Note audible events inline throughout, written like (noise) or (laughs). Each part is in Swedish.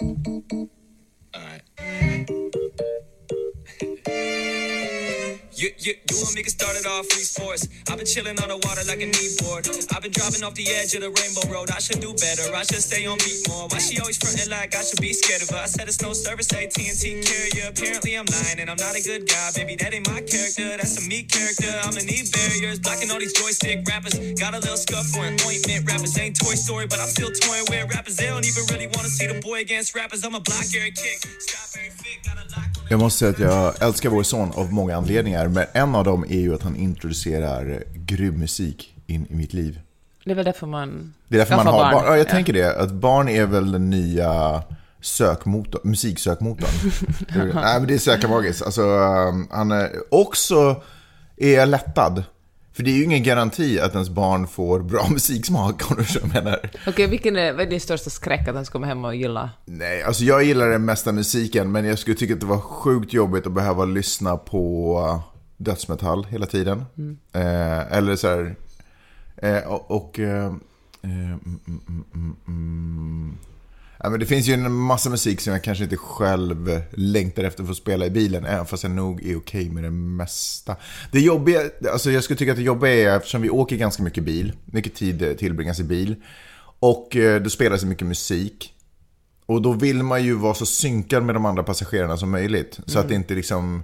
Thank you. You, you, you and me get started off free sports. I've been chilling on the water like a kneeboard. I've been dropping off the edge of the rainbow road. I should do better. I should stay on beat more. Why she always fronting like I should be scared of her? I said it's no service, AT&T carrier. Apparently I'm lying and I'm not a good guy. Baby, that ain't my character. That's a me character. I'ma need barriers. Blocking all these joystick rappers. Got a little scuff for an ointment. Rappers ain't Toy Story, but I'm still toying with rappers. They don't even really want to see the boy against rappers. I'm a block every kick. Stop every fit. Got a lock Jag måste säga att jag älskar vår son av många anledningar, men en av dem är ju att han introducerar grym musik in i mitt liv. Det är väl därför man Det är därför man har barn. Ja, jag Ja. tänker det. Att barn är väl den nya sökmotor, musiksökmotorn. (laughs) Nej, men det är så jäkla magiskt. Alltså, um, han är också är jag lättad. För det är ju ingen garanti att ens barn får bra (laughs) musiksmak, om du förstår vad jag menar. Okej, vilken är, vad är din största skräck att han ska komma hem och gilla? Nej, alltså jag gillar den mesta musiken, men jag skulle tycka att det var sjukt jobbigt att behöva lyssna på dödsmetall hela tiden. Eh, eller så här... Eh, och... och eh, eh, mm, mm, mm, mm, mm. Ja, men det finns ju en massa musik som jag kanske inte själv längtar efter att få spela i bilen, även fast jag nog är okej med det mesta. Det jobbiga, alltså jag skulle tycka att det jobbiga är, eftersom vi åker ganska mycket bil, mycket tid eh, tillbringas i bil, och eh, då spelas det mycket musik. Och då vill man ju vara så synkad med de andra passagerarna som möjligt. Så att det inte liksom...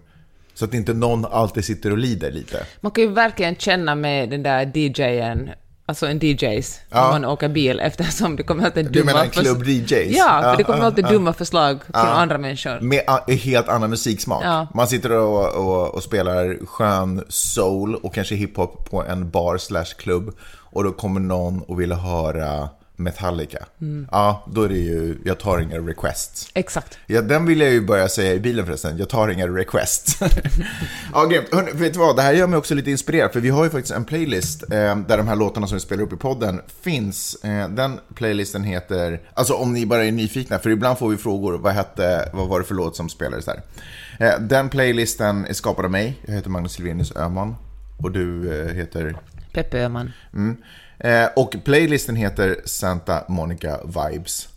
Så att inte någon alltid sitter och lider lite. Man kan ju verkligen känna med den där DJen, alltså en DJs, Ja. om man åker bil eftersom det kommer alltid Du dumma... menar förs- klubb-DJs? Ja, för Ja, det kommer ja, alltid ja. dumma förslag från andra människor. Med helt annan musiksmak. Ja. Man sitter och, och, och spelar skön soul och kanske hiphop på en bar slash klubb. Och då kommer någon och vill höra Metallica. Mm. Ja, då är det ju, jag tar inga requests. Exakt. Ja, den vill jag ju börja säga i bilen förresten. Jag tar inga requests. (laughs) ja, grymt. Hörrni, vet du vad? Det här gör mig också lite inspirerad. För vi har ju faktiskt en playlist eh, där de här låtarna som vi spelar upp i podden finns. Eh, den playlisten heter, alltså om ni bara är nyfikna, för ibland får vi frågor. Vad hette, vad var det för låt som spelades där? Eh, den playlisten är skapad av mig. Jag heter Magnus Silvenius Öhman. Och du eh, heter? Peppe Öhman. Mm. Eh, och playlisten heter Santa Monica Vibes.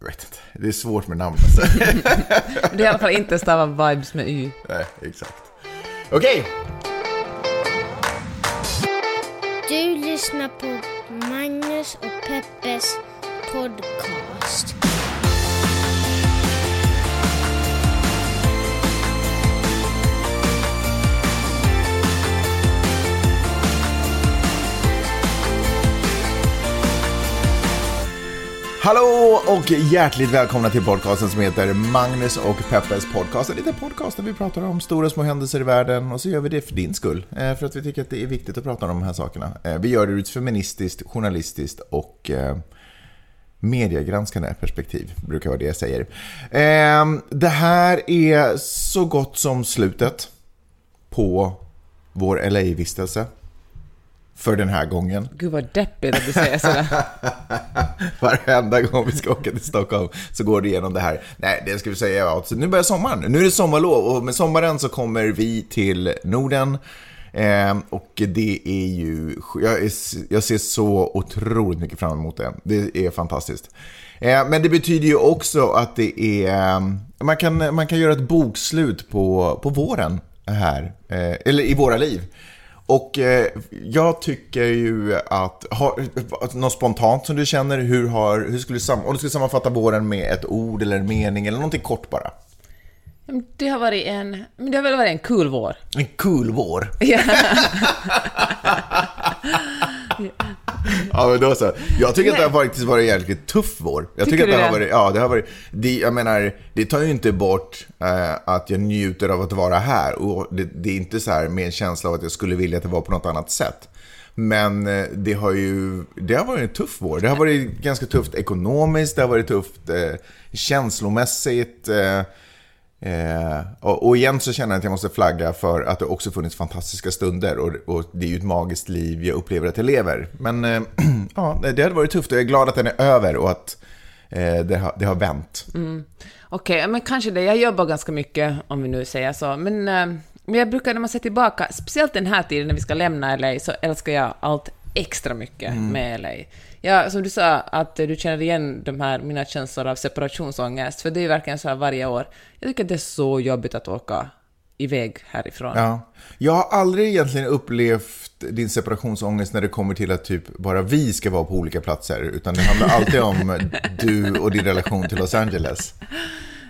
Jag vet inte, det är svårt med namn alltså. (laughs) Det är i alla fall inte stava vibes med y. Nej, exakt. Okej, Du lyssnar på Magnus och Peppes podcast. Hallå och hjärtligt välkomna till podcasten som heter Magnus och Peppes podcast. En liten podcast där vi pratar om stora små händelser i världen och så gör vi det för din skull. Eh, för att vi tycker att det är viktigt att prata om de här sakerna. Eh, vi gör det ur ett feministiskt, journalistiskt och eh, mediegranskande perspektiv, brukar vara det jag säger. Ehm, det här är så gott som slutet på vår LA-vistelse. För den här gången. Gud vad deppigt att du säger sådär. (laughs) Varenda gång vi ska åka till Stockholm så går det igenom det här. Nej, det ska vi säga. Alltså, nu börjar sommaren. Nu är det sommarlov och med sommaren så kommer vi till Norden. Eh, och det är ju... Jag, är, jag ser så otroligt mycket fram emot det. Det är fantastiskt. Eh, men det betyder ju också att det är... Man kan, man kan göra ett bokslut på, på våren här. Eh, eller i våra liv. Och eh, jag tycker ju att, har, något spontant som du känner, hur, har, hur skulle du, om du skulle sammanfatta våren med ett ord eller en mening eller någonting kort bara. Men Det har varit en, men det har väl varit en kul vår. En kul vår. Ja. (laughs) (laughs) Ja, men då så. Jag tycker att det har varit, varit en jävligt tuff vår. Jag tycker, Tycker att det har varit, ja, det har varit, det, jag menar, det tar ju inte bort eh, att jag njuter av att vara här. Och det, det är inte så här med en känsla av att jag skulle vilja att det var på något annat sätt. Men eh, det har ju, det har varit en tuff vår. Det har varit ganska tufft ekonomiskt, det har varit tufft eh, känslomässigt. Eh, Eh, och, och igen så känner jag att jag måste flagga för att det också funnits fantastiska stunder och, och det är ju ett magiskt liv jag upplever att jag lever. Men eh, (clears throat) ja, det hade varit tufft och jag är glad att den är över och att eh, det, har, det har vänt. Okej, men kanske det. Jag jobbar ganska mycket, om vi nu säger så. Men, eh, men jag brukar när man ser tillbaka, speciellt den här tiden när vi ska lämna LA, så älskar jag allt extra mycket med LA. Ja, som du sa, att du känner igen de här mina känslor av separationsångest, för det är verkligen så här varje år. Jag tycker att det är så jobbigt att åka iväg härifrån. Ja. Jag har aldrig egentligen upplevt din separationsångest när det kommer till att typ bara vi ska vara på olika platser. Utan det handlar alltid om (laughs) du och din relation till Los Angeles.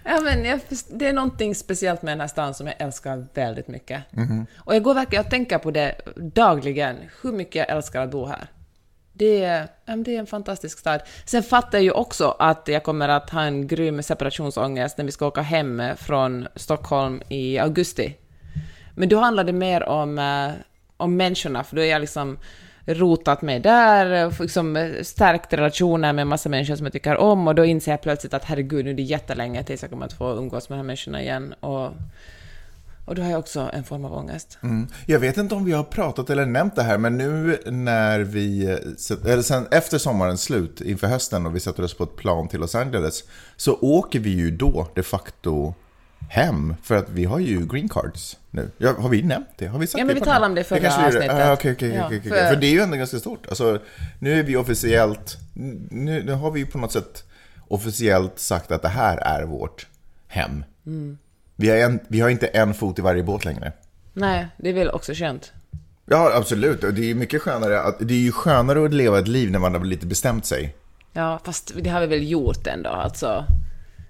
Ja, men jag, det är någonting speciellt med den här stan som jag älskar väldigt mycket. Och jag går verkligen och tänker på det dagligen, hur mycket jag älskar att bo här. Det är, det är en fantastisk stad. Sen fattar jag ju också att jag kommer att ha en grym separationsångest när vi ska åka hem från Stockholm i augusti. Men då handlar det mer om, eh, om människorna, för då är jag liksom rotat mig där, och liksom stärkt relationer med en massa människor som jag tycker om och då inser jag plötsligt att herregud, nu är det jättelänge tills jag kommer att få umgås med de här människorna igen. Och, och då har jag också en form av ångest. Mm. Jag vet inte om vi har pratat eller nämnt det här, men nu när vi, eller sen efter sommarens slut, inför hösten, och vi sätter oss på ett plan till Los Angeles, så åker vi ju då de facto hem, för att vi har ju green cards nu. Ja, har vi nämnt det? Har vi sagt Ja, men det vi talade om det förra gjorde. avsnittet. Ah, Okej, okej, Ja, okej, okej. för- För det är ju ändå ganska stort. Alltså, nu är vi officiellt, nu, nu har vi ju på något sätt officiellt sagt att det här är vårt hem. Mm. Vi, har en, vi har inte en fot i varje båt längre. Nej, det är väl också skönt. Ja, absolut. Det är ju mycket skönare att, det är ju skönare att leva ett liv när man har lite bestämt sig. Ja, fast det har vi väl gjort ändå, alltså.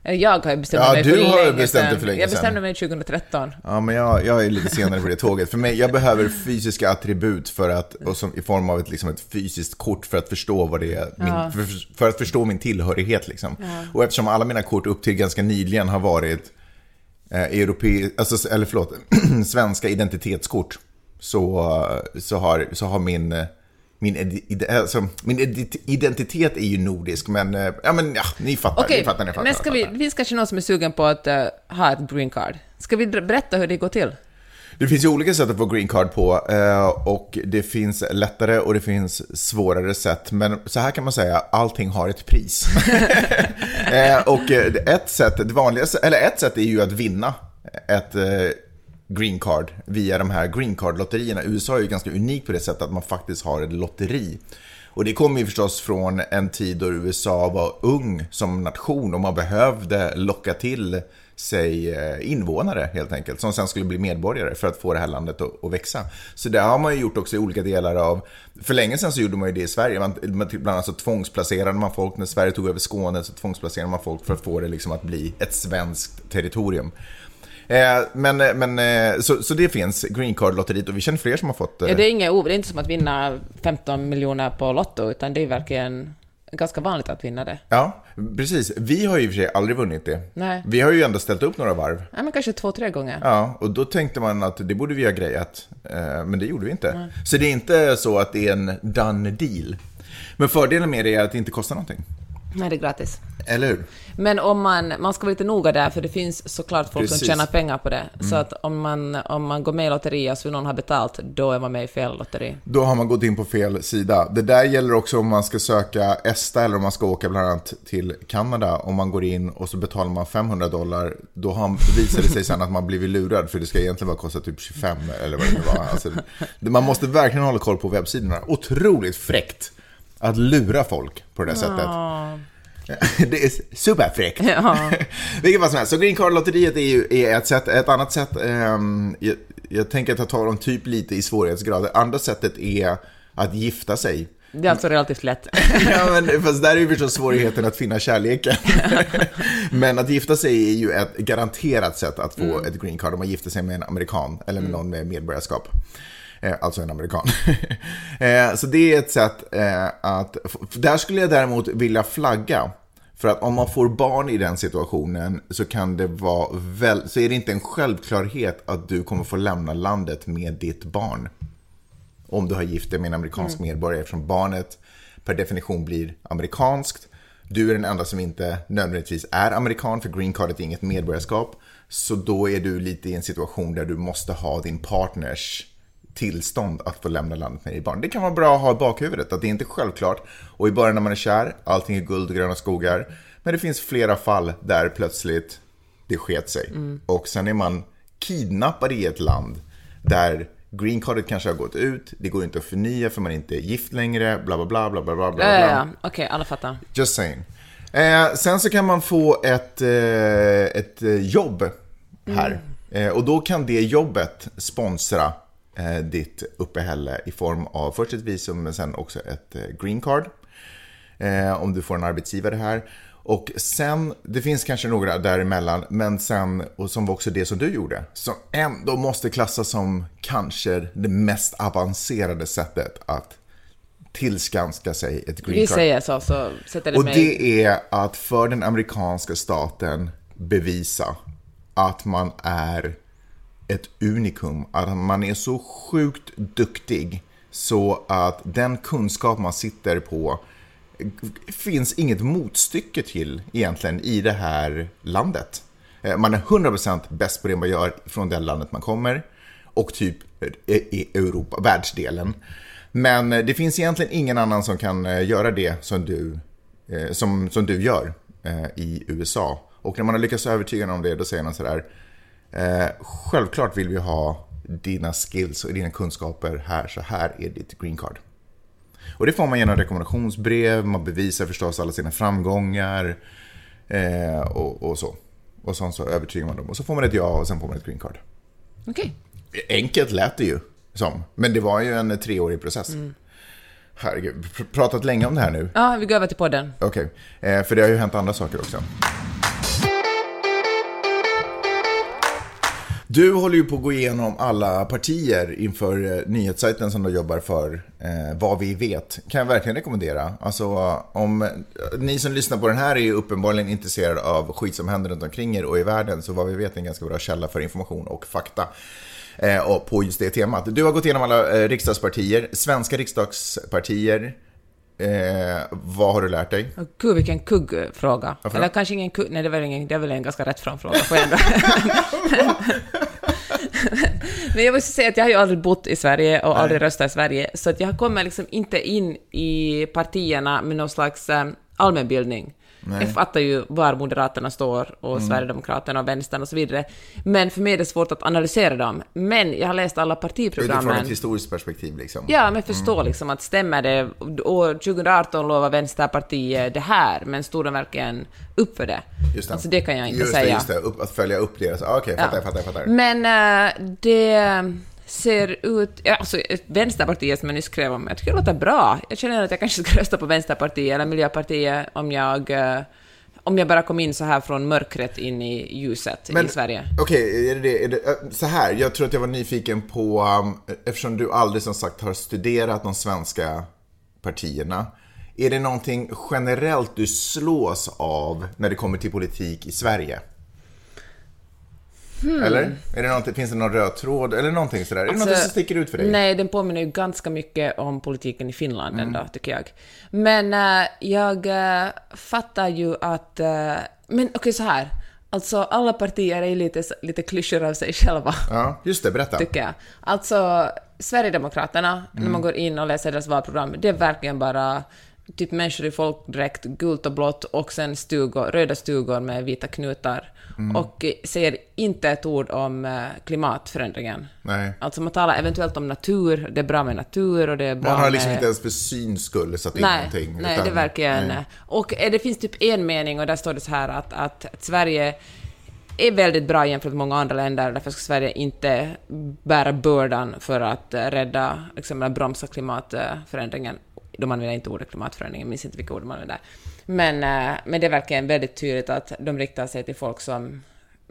Jag har ju bestämt Ja, mig du för har länge bestämt dig sedan. för länge Jag bestämde sedan. mig 2013. Ja, men jag, jag är lite senare på det tåget. För mig, jag behöver fysiska attribut för att, och som, i form av ett, liksom ett fysiskt kort för att förstå vad det är, min, för, för att förstå min tillhörighet. Liksom. Och eftersom alla mina kort upp till ganska nyligen har varit europe, alltså, eller förlåt, (clears throat) svenska identitetskort, så, så, har, så har min, eh, min, alltså, min identitet är ju nordisk, men, eh, ja, men ja, ni fattar. Okej, ni fattar, ni fattar, men ska vi, det finns kanske någon som är sugen på att eh, ha ett green card. Ska vi berätta hur det går till? Det finns ju olika sätt att få green card på eh, och det finns lättare och det finns svårare sätt. Men så här kan man säga, allting har ett pris. (laughs) Eh, och eh, ett sätt, det vanligaste, eller ett sätt är ju att vinna ett green card via de här green card-lotterierna. USA är ju ganska unikt på det sättet att man faktiskt har ett lotteri. Och det kommer ju förstås från en tid då USA var ung som nation och man behövde locka till sig eh, invånare helt enkelt, som sen skulle bli medborgare för att få det här landet att, att växa. Så det har man ju gjort också i olika delar av, för länge sedan så gjorde man ju det i Sverige, man, typ, bland annat så tvångsplacerade man folk, när Sverige tog över Skåne så tvångsplacerade man folk för att få det liksom att bli ett svenskt territorium. Eh, men, eh, men eh, så, så det finns, Green Card-lotteriet, och vi känner fler som har fått... eh, Ja, det är inget o- det är inte som att vinna 15 miljoner på Lotto, utan det är verkligen ganska vanligt att vinna det. Ja, precis. Vi har ju i och för sig aldrig vunnit det. Nej. Vi har ju ändå ställt upp några varv. Ja, men kanske två, tre gånger. Ja, och då tänkte man att det borde vi ha grejat. Eh, Men det gjorde vi inte. Så det är inte så att det är en done deal. Men fördelen med det är att det inte kostar någonting. Nej, det är gratis. Eller hur? Men om man, man ska vara lite noga där, för det finns såklart folk Precis. som tjänar pengar på det. Så att om man, om man går med i lotteriet så vill någon ha betalt, då är man med i fel lotteri. Då har man gått in på fel sida. Det där gäller också om man ska söka ESTA eller om man ska åka bland annat till Kanada. Om man går in och så betalar man 500 dollar, då, har, visar det sig sen att man blivit lurad. För det ska egentligen bara kosta typ 25 eller vad det nu var. Alltså, man måste verkligen hålla koll på webbsidorna. Otroligt fräckt att lura folk på det där sättet. (laughs) Det är superfräckt. Ja. (laughs) Vilket fall som helst. Så Green Card-lotteriet är ju är ett sätt. Ett annat sätt, ehm, jag, jag tänker att jag tar dem typ lite i svårighetsgrad. Det andra sättet är att gifta sig. Det är alltså relativt lätt. (laughs) ja, men, fast där är ju förstås svårigheten att finna kärleken. men att gifta sig är ju ett garanterat sätt att få ett green card om man gifter sig med en amerikan eller med någon med medborgarskap. Eh, Alltså en amerikan. (laughs) Eh, Så det är ett sätt eh, att... Där skulle jag däremot vilja flagga. För att om man får barn i den situationen så kan det vara väl, så är det inte en självklarhet att du kommer få lämna landet med ditt barn om du har gift dig med en amerikansk medborgare eftersom barnet per definition blir amerikanskt. Du är den enda som inte nödvändigtvis är amerikan för green cardet är inget medborgarskap. Så då är du lite i en situation där du måste ha din partners tillstånd att få lämna landet med ditt barn. Det kan vara bra att ha i bakhuvudet att det är inte är självklart. Och i början när man är kär, allting är guld och gröna skogar. Men det finns flera fall där plötsligt det sket sig. Och sen är man kidnappad i ett land där green cardet kanske har gått ut, det går inte att förnya för man är inte gift längre, bla bla bla bla bla bla. bla. Ja, ja, ja. Okej, alla fattar. Just saying. Eh, sen så kan man få ett, eh, ett eh, jobb här. Eh, och då kan det jobbet sponsra ditt uppehälle i form av först ett visum men sen också ett eh, green card. Eh, om du får en arbetsgivare här. Och sen, det finns kanske några däremellan, men sen, och som var också det som du gjorde, som ändå måste klassas som kanske det mest avancerade sättet att tillskanska sig ett green Vi card. säger så, så sätter det Och mig... det är att för den amerikanska staten bevisa att man är ett unikum. Att man är så sjukt duktig så att den kunskap man sitter på finns inget motstycke till egentligen i det här landet. Eh, man är 100% bäst på det man gör från det landet man kommer och typ eh, i Europa, världsdelen. Men eh, det finns egentligen ingen annan som kan göra det som du, som, som du gör i USA. Och när man har lyckats övertyga någon om det, då säger man sådär, eh, självklart vill vi ha dina skills och dina kunskaper här, så här är ditt green card. Och det får man genom rekommendationsbrev, man bevisar förstås alla sina framgångar eh, och, och så. Och sen så övertygar man dem och så får man ett ja och sen får man ett green card. Okej. Enkelt lät det ju som, men det var ju en treårig process. Herregud, pr- pratat länge om det här nu. Ja, vi går över till podden. Okej, eh, för det har ju hänt andra saker också. Du håller ju på att gå igenom alla partier inför eh, nyhetssajten som du jobbar för, eh, Vad vi vet. Kan jag verkligen rekommendera. Alltså, om eh, ni som lyssnar på den här är ju uppenbarligen intresserade av skit som händer runt omkring er och i världen, så Vad vi vet är en ganska bra källa för information och fakta. Eh, och på just det temat. Du har gått igenom alla eh, riksdagspartier, svenska riksdagspartier. Eh, vad har du lärt dig? Oh, Gud, vilken kuggfråga. Varför Eller kanske ingen kugg... Nej, det väl, ingen, det är väl en ganska rätt fram fråga. Får jag ändå. (laughs) Men jag måste säga att jag har ju aldrig bott i Sverige och aldrig röstat i Sverige, så att jag kommer liksom inte in i partierna med någon slags um, allmänbildning. Jag fattar ju var Moderaterna står och Mm. Sverigedemokraterna och Vänstern och så vidare. Men för mig är det svårt att analysera dem. Men jag har läst alla Utifrån partiprogrammen. ett historiskt perspektiv liksom. Ja, men förstå liksom att stämmer det? År 2018 lovar Vänsterpartiet det här, men stod de verkligen upp för det? Just Alltså det kan jag inte just säga. Det, just det, upp, att följa upp deras... Ah, Okej, fattar, jag, fattar, jag fattar. Men äh, det ser ut... Ja, alltså Vänsterpartiet som jag nyss skrev om, jag tycker det låter bra. Jag känner att jag kanske ska rösta på Vänsterpartiet eller Miljöpartiet om jag... äh, om jag bara kom in så här från mörkret in i ljuset i Sverige. Okej, är det, är det, äh, så här. Jag tror att jag var nyfiken på, um, eftersom du aldrig som sagt har studerat de svenska partierna. Är det någonting generellt du slås av när det kommer till politik i Sverige? Eller? Är det finns det någon röd tråd eller någonting sådär? är det Alltså, något som sticker ut för dig? Nej, den påminner ju ganska mycket om politiken i Finland ändå, tycker jag. Men äh, jag äh, fattar ju att... äh, men okej, så här. Alltså, alla partier är lite, lite klyschor av sig själva, Ja, just det. Berätta. tycker jag. Alltså, Sverigedemokraterna, när man går in och läser deras valprogram, det är verkligen bara typ människor i folkdräkt, gult och blått, och sen stugor, röda stugor med vita knutar. Och eh, säger inte ett ord om eh, klimatförändringen. Nej. Alltså man talar eventuellt om natur, det är bra med natur och det är bra Man har liksom med... inte ens för syns skull satt in Nej, någonting. nej utan- det verkligen... nej. Och eh, det finns typ en mening, och där står det så här att, att, att Sverige är väldigt bra jämfört med många andra länder, därför ska Sverige inte bära bördan för att eh, rädda, liksom, bromsa klimatförändringen. De använder inte ordet klimatförändring, jag minns inte vilka ord de använder. Men, eh, men det är verkligen väldigt tydligt att de riktar sig till folk som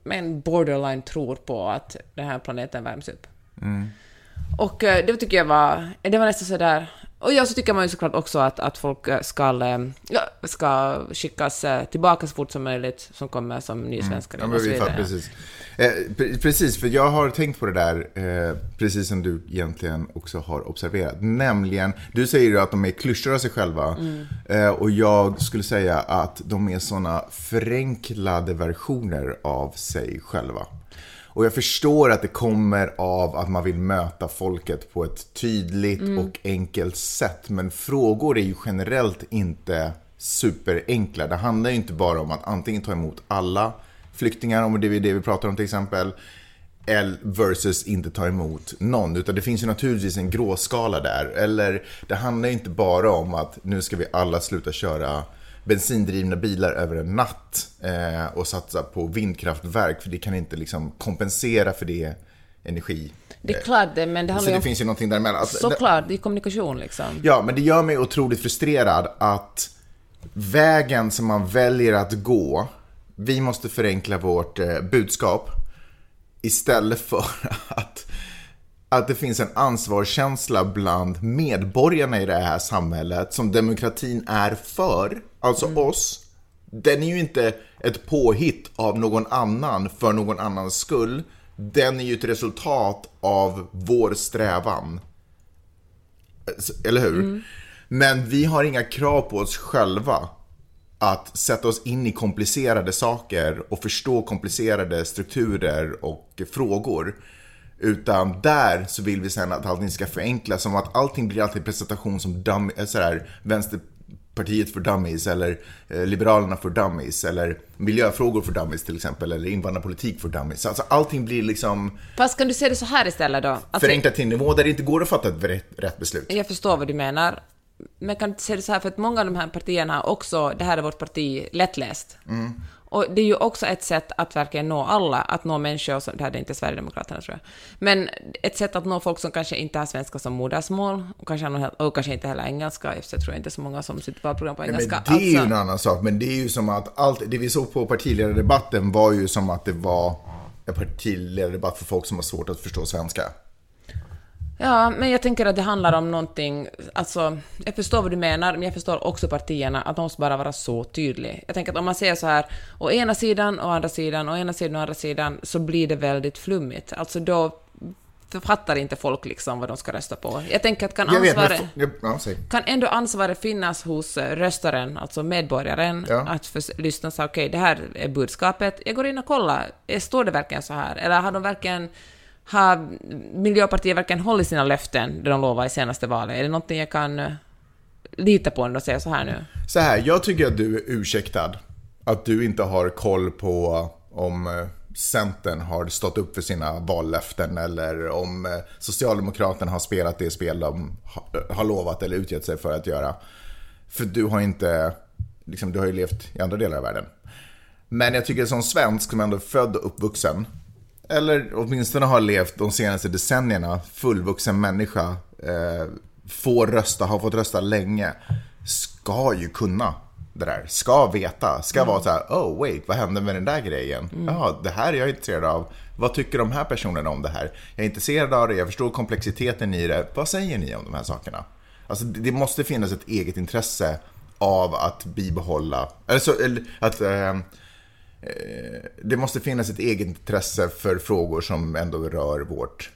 men borderline tror på att den här planeten värms upp. Mm. Och eh, det tycker jag var, det var nästan sådär... Och ja, så tycker man ju såklart också att, att folk eh, ska, eh, ja, ska skickas tillbaka så fort som möjligt, som kommer som nysvenskar Ja, vi vidare. fattar, precis. Eh, pre- precis, för jag har tänkt på det där, eh, precis som du egentligen också har observerat. Nämligen, du säger ju att de är klyschor av sig själva. Eh, och jag skulle säga att de är såna förenklade versioner av sig själva. Och jag förstår att det kommer av att man vill möta folket på ett tydligt och enkelt sätt. Men frågor är ju generellt inte superenkla. Det handlar ju inte bara om att antingen ta emot alla flyktingar, om det är det vi pratar om till exempel. el- versus inte ta emot någon. Utan det finns ju naturligtvis en gråskala där. Eller det handlar inte bara om att nu ska vi alla sluta köra bensindrivna bilar över en natt eh, och satsa på vindkraftverk för det kan inte liksom kompensera för det energi. Det är klart det, men det Så handlar ju det om... finns ju någonting däremellan. Alltså, Såklart, det är kommunikation liksom. Ja, men det gör mig otroligt frustrerad att vägen som man väljer att gå, vi måste förenkla vårt eh, budskap istället för (laughs) att, att det finns en ansvarskänsla bland medborgarna i det här samhället som demokratin är för, alltså oss. Den är ju inte ett påhitt av någon annan för någon annans skull. Den är ju ett resultat av vår strävan. Eller hur? Men vi har inga krav på oss själva att sätta oss in i komplicerade saker och förstå komplicerade strukturer och frågor. Utan där så vill vi sen att allting ska förenklas, som att allting blir alltid presentation som dum, eh, sådär, Vänsterpartiet för dummies eller eh, Liberalerna för dummies eller miljöfrågor för dummies till exempel eller invandrarpolitik för dummies. Alltså allting blir liksom Fast kan du se det så här istället då? Alltså, förenklat till en nivå där det inte går att fatta ett rätt, rätt beslut. Jag förstår vad du menar. Men kan du se det så här, för att många av de här partierna har också, det här är vårt parti, lättläst. Och det är ju också ett sätt att verkligen nå alla, att nå människor som, det här är inte Sverigedemokraterna tror jag, men ett sätt att nå folk som kanske inte har svenska som modersmål, och kanske, och kanske inte heller engelska, eftersom jag tror inte så många som sitter på valprogram på Nej, men engelska. det är ju Alltså- en annan sak, men det är ju som att allt, det vi såg på partiledardebatten var ju som att det var en partiledardebatt för folk som har svårt att förstå svenska. Ja, men jag tänker att det handlar om någonting, alltså, jag förstår vad du menar, men jag förstår också partierna, att de måste bara vara så tydliga. Jag tänker att om man säger så här, å ena sidan, å andra sidan, å ena sidan, å andra sidan, så blir det väldigt flummigt. Alltså då författar inte folk liksom vad de ska rösta på. Jag tänker att kan ansvaret... Ja, kan ändå ansvaret finnas hos eh, röstaren, alltså medborgaren, Ja. att för, lyssna och säga okej, det här är budskapet, jag går in och kollar, står det verkligen så här? Eller har de verkligen, har Miljöpartiet verkligen hållit sina löften, det de lovade i senaste valet? Är det någonting jag kan eh, lita på när de säger så här nu? Så här, jag tycker att du är ursäktad. Att du inte har koll på om eh, Centern har stått upp för sina vallöften eller om eh, Socialdemokraterna har spelat det spel de har lovat eller utgett sig för att göra. För du har inte, liksom, du har ju levt i andra delar av världen. Men jag tycker som svensk som ändå är född och uppvuxen, eller åtminstone har levt de senaste decennierna, fullvuxen människa, eh, får rösta, har fått rösta länge, ska ju kunna det där. Ska veta, ska vara så här, oh wait, vad hände med den där grejen? Ja, det här är jag intresserad av. Vad tycker de här personerna om det här? Jag är intresserad av det, jag förstår komplexiteten i det. Vad säger ni om de här sakerna? Alltså, det måste finnas ett eget intresse av att bibehålla, eller, så, eller att Eh, det måste finnas ett eget intresse för frågor som ändå rör vårt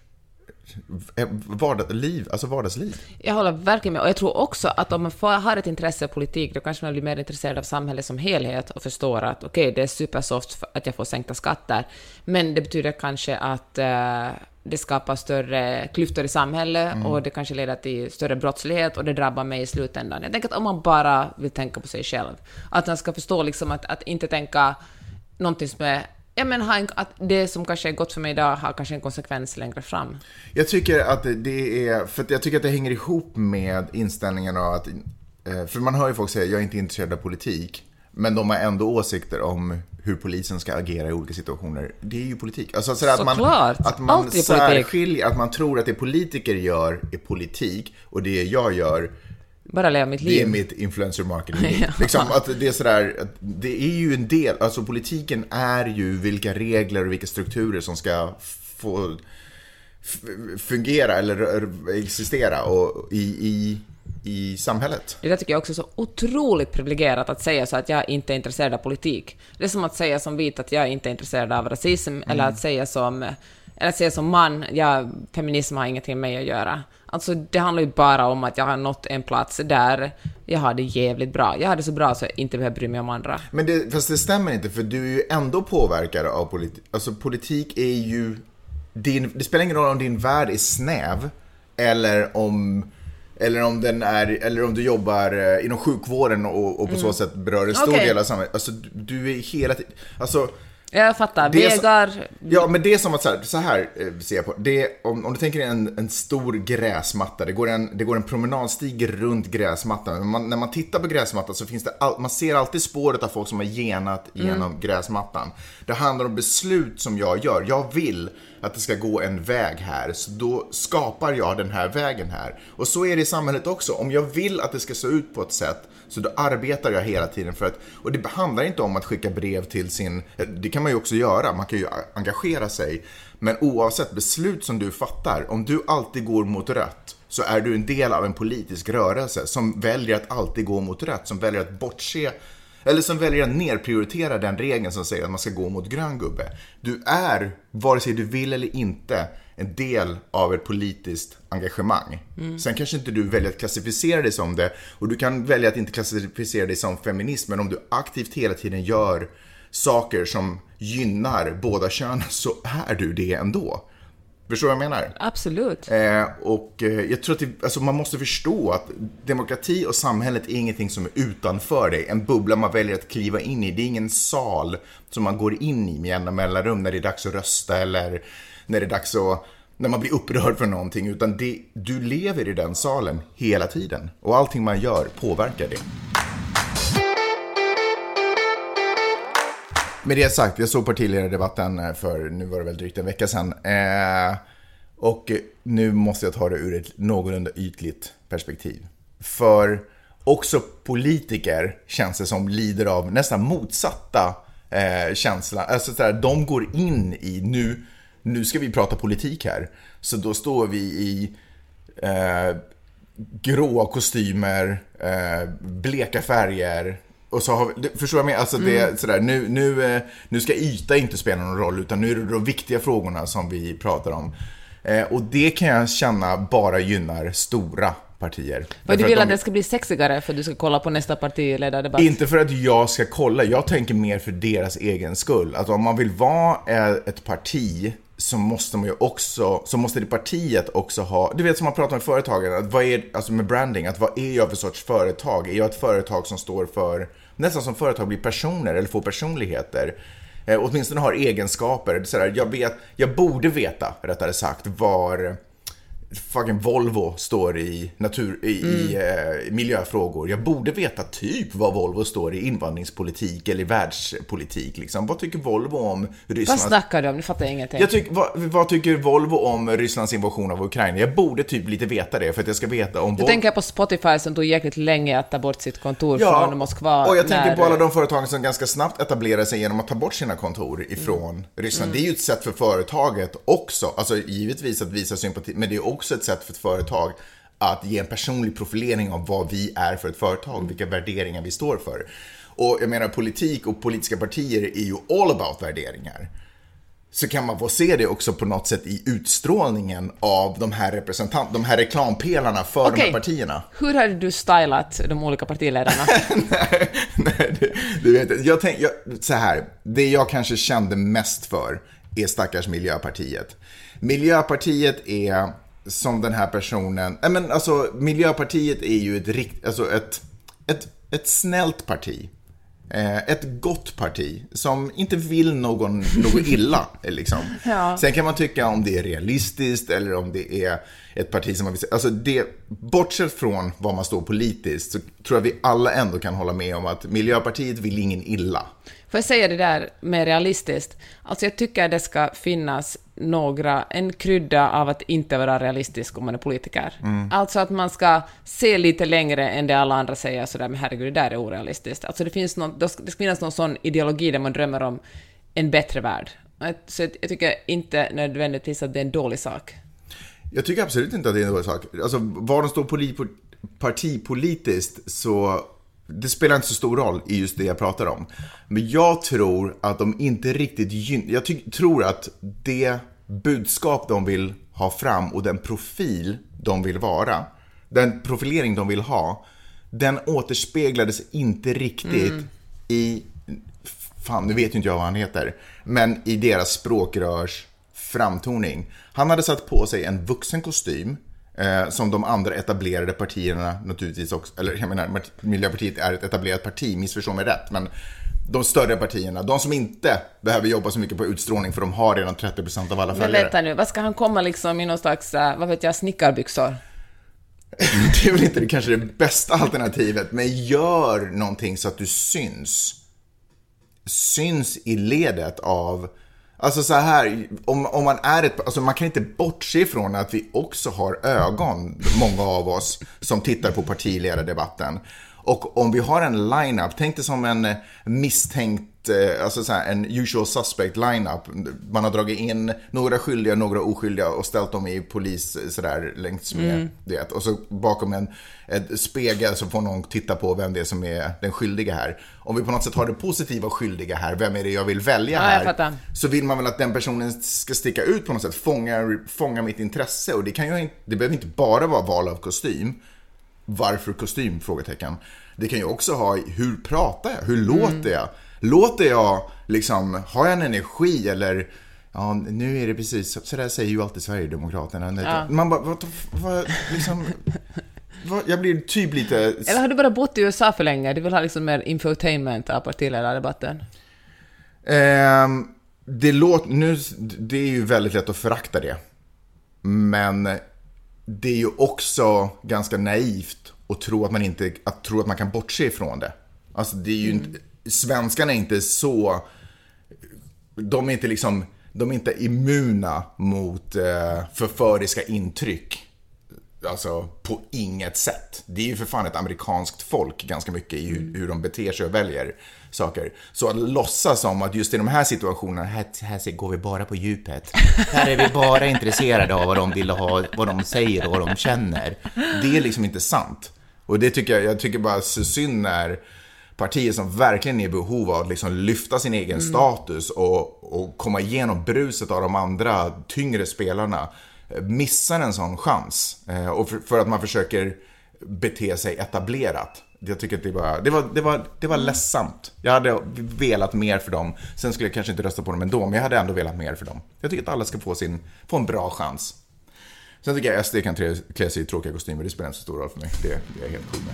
eh, vardagsliv, alltså vardagsliv. Jag håller verkligen med. Och jag tror också att om man har ett intresse av politik, då kanske man blir mer intresserad av samhället som helhet och förstår att okej, det är supersoft för att jag får sänkta skatter, men det betyder kanske att eh, det skapar större klyftor i samhället och det kanske leder till större brottslighet och det drabbar mig i slutändan. Jag tänker att om man bara vill tänka på sig själv, att man ska förstå liksom att, att inte tänka någonting som är Ja, men en, att det som kanske är gott för mig idag har kanske en konsekvens längre fram. Jag tycker att det- är, för jag tycker att det hänger ihop med inställningen av att, eh, för man hör ju folk säga jag är inte intresserad av politik, men de har ändå åsikter om hur polisen ska agera i olika situationer. Det är ju politik. Alltså sådär att man, att man är politik. särskiljer, att man tror att det politiker gör är politik och det jag gör Bara leva mitt Det är liv. mitt influencer marketing. (laughs) Ja. liksom, att det är sådär, det är ju en del, alltså politiken är ju vilka regler och vilka strukturer som ska få fungera eller existera och i, i, i samhället. Det där tycker jag också är så otroligt privilegierat att säga så att jag inte är intresserad av politik. Det är som att säga som vit att jag inte är intresserad av rasism, eller att säga som, eller säga som man, jag, feminism har ingenting med mig att göra. Alltså det handlar ju bara om att jag har nått en plats där jag har det jävligt bra. Jag har det så bra så jag inte behöver bry mig om andra. Men det, fast det stämmer inte, för du är ju ändå påverkad av politik. Alltså politik är ju, din, det spelar ingen roll om din värld är snäv, eller om eller om, den är, eller om du jobbar eh, inom sjukvården och, och på så sätt berör en stor Okej. del av samhället. Alltså, du- du är hela tiden... Alltså, Jag fattar. Det är så-. Ja, men det är som att så här, så här eh, ser jag på det. Om, om du tänker en, en stor gräsmatta, det går en, det går en promenadstig runt gräsmattan. Man, när man tittar på gräsmattan så finns det, all, man ser alltid spåret av folk som har genat genom gräsmattan. Det handlar om beslut som jag gör. Jag vill att det ska gå en väg här, så då skapar jag den här vägen här. Och så är det i samhället också. Om jag vill att det ska se ut på ett sätt, så då arbetar jag hela tiden för att, och det handlar inte om att skicka brev till sin, det kan man ju också göra, man kan ju engagera sig. Men oavsett beslut som du fattar, om du alltid går mot rött, så är du en del av en politisk rörelse som väljer att alltid gå mot rött, som väljer att bortse eller som väljer att nerprioritera den regeln som säger att man ska gå mot grön gubbe. Du är, vare sig du vill eller inte, en del av ett politiskt engagemang. Sen kanske inte du väljer att klassificera dig som det och du kan välja att inte klassificera dig som feminist men om du aktivt hela tiden gör saker som gynnar båda könen så är du det ändå. Förstår du vad jag menar? Absolut. Eh, och eh, jag tror att det, alltså man måste förstå att demokrati och samhället är ingenting som är utanför dig. En bubbla man väljer att kliva in i. Det är ingen sal som man går in i med jämna mellanrum när det är dags att rösta eller när det är dags att när man blir upprörd för någonting. Utan det, du lever i den salen hela tiden. Och allting man gör påverkar det. Med det sagt, jag såg partiledardebatten eh, för, nu var det väl drygt en vecka sedan. Eh, och nu måste jag ta det ur ett någorlunda ytligt perspektiv. För också politiker känns det som lider av nästan motsatta eh, känslan. Alltså sådär, de går in i, nu, nu ska vi prata politik här. Så då står vi i eh, gråa kostymer, eh, bleka färger. Och så har vi, förstår jag med? Alltså det är sådär, nu, nu, eh, nu ska yta inte spela någon roll, utan nu är det de viktiga frågorna som vi pratar om. Eh, och det kan jag känna bara gynnar stora partier. Vad du att vill de- att det ska bli sexigare för att du ska kolla på nästa partiledardebatt? inte för att jag ska kolla, jag tänker mer för deras egen skull. Att om man vill vara eh, ett parti så måste man ju också, så måste det partiet också ha, du vet som man pratar med företagen, att vad är, alltså med branding, att vad är jag för sorts företag? Är jag ett företag som står för, nästan som företag blir personer eller får personligheter? Eh, åtminstone har egenskaper. Sådär, jag, vet, jag borde veta, rättare sagt, var fucking Volvo står i, natur, i, i eh, miljöfrågor. Jag borde veta typ vad Volvo står i invandringspolitik eller i världspolitik. Liksom. Vad tycker Volvo om Vad Rysslands... snackar du om? Nu fattar jag ingenting. Jag tyck, vad, vad tycker Volvo om Rysslands invasion av Ukraina? Jag borde typ lite veta det för att jag ska veta om Du Volvo... tänker på Spotify som tog jäkligt länge att ta bort sitt kontor från Moskva. och jag tänker på alla de företagen som ganska snabbt etablerar sig genom att ta bort sina kontor ifrån Mm. Ryssland. Det är ju ett sätt för företaget också, alltså givetvis att visa sympati, men det är också ett sätt för ett företag att ge en personlig profilering av vad vi är för ett företag, vilka värderingar vi står för. Och jag menar politik och politiska partier är ju all about värderingar så kan man få se det också på något sätt i utstrålningen av de här representant, de här reklampelarna för de Okej. här partierna. Hur hade du stylat de olika partiledarna? (laughs) nej, nej, det vet jag, tänk, jag. Så här, det jag kanske kände mest för är stackars Miljöpartiet. Miljöpartiet är som den här personen, nej men alltså Miljöpartiet är ju ett, rikt, alltså ett, ett, ett snällt parti. Eh, ett gott parti som inte vill någon, något illa. (laughs) Liksom. Ja. Sen kan man tycka om det är realistiskt eller om det är ett parti som man vill. Alltså det, bortsett från var man står politiskt så tror jag vi alla ändå kan hålla med om att Miljöpartiet vill ingen illa. Får jag säga det där med realistiskt? Alltså jag tycker det ska finnas några, en krydda av att inte vara realistisk om man är politiker. Mm. Alltså att man ska se lite längre än det alla andra säger sådär, men herregud, det där är orealistiskt. Alltså det finns någon, det ska finnas någon sån ideologi där man drömmer om en bättre värld. Så jag tycker inte nödvändigtvis att det är en dålig sak. Jag tycker absolut inte att det är en dålig sak. Alltså var de står poli, partipolitiskt så det spelar inte så stor roll i just det jag pratar om. Men jag tror att de inte riktigt gyn... Jag tror att det budskap de vill ha fram och den profil de vill vara, den profilering de vill ha, den återspeglades inte riktigt i fan nu vet ju inte jag vad han heter, men i deras språkrörs framtoning. Han hade satt på sig en vuxen kostym, eh, som de andra etablerade partierna naturligtvis också, eller jag menar, Miljöpartiet är ett etablerat parti, missförstå mig rätt, men De större partierna, de som inte behöver jobba så mycket på utstrålning för de har redan 30% av alla Men följare. vänta nu, vad ska han komma liksom i någon slags, eh, vad vet jag, snickarbyxor? (laughs) Det är väl inte det, kanske det bästa alternativet, men gör någonting så att du syns. Syns i ledet av, alltså så här, om, om man är ett, alltså man kan inte bortse ifrån att vi också har ögon, många av oss, som tittar på partiledardebatten. Och om vi har en line-up, tänk dig som en misstänkt, eh, alltså så här, en usual suspect line-up. Man har dragit in några skyldiga, några oskyldiga och ställt dem i polis sådär längs med det. Och så bakom en spegel så får någon titta på vem det är som är den skyldiga här. Om vi på något sätt har det positiva skyldiga här, vem är det jag vill välja Ja, jag här? fattar. så vill man väl att den personen ska sticka ut på något sätt, fånga, fånga mitt intresse. Och det, kan ju, inte- det behöver inte bara vara val av kostym. Varför kostym? Frågetecken. Det kan ju också ha, hur pratar jag? Hur låter jag? Låter jag, liksom, har jag en energi eller Ja, nu är det precis, så där säger ju alltid Sverigedemokraterna. Man bara, vad, vad, liksom, vad, jag blir typ lite... Eller har du bara bott i USA för länge? Du vill ha liksom mer infotainment av partiledardebatten? Ehm, det låter, nu, det är ju väldigt lätt att förakta det. Men det är ju också ganska naivt att tro att man, inte, att tro att man kan bortse ifrån det. Alltså det är ju inte, svenskarna är inte så, de är inte liksom, de är inte immuna mot eh, förföriska intryck. Alltså på inget sätt. Det är ju för fan ett amerikanskt folk ganska mycket i hur, hur de beter sig och väljer saker. Så att låtsas som att just i de här situationerna, här, här går vi bara på djupet. Här är vi bara intresserade av vad de vill ha, vad de säger och vad de känner. Det är liksom inte sant. Och det tycker jag, jag tycker bara så synd när partier som verkligen är i behov av att liksom lyfta sin egen status och, och komma igenom bruset av de andra tyngre spelarna eh, missar en sån chans. Eh, och för, för att man försöker bete sig etablerat. Jag tycker att det var, det var, det var, det var ledsamt. Jag hade velat mer för dem. Sen skulle jag kanske inte rösta på dem ändå, men jag hade ändå velat mer för dem. Jag tycker att alla ska få, sin, få en bra chans. Sen tycker jag SD kan klä sig i tråkiga kostymer, det spelar inte så stor roll för mig. Det, det är jag helt cool med.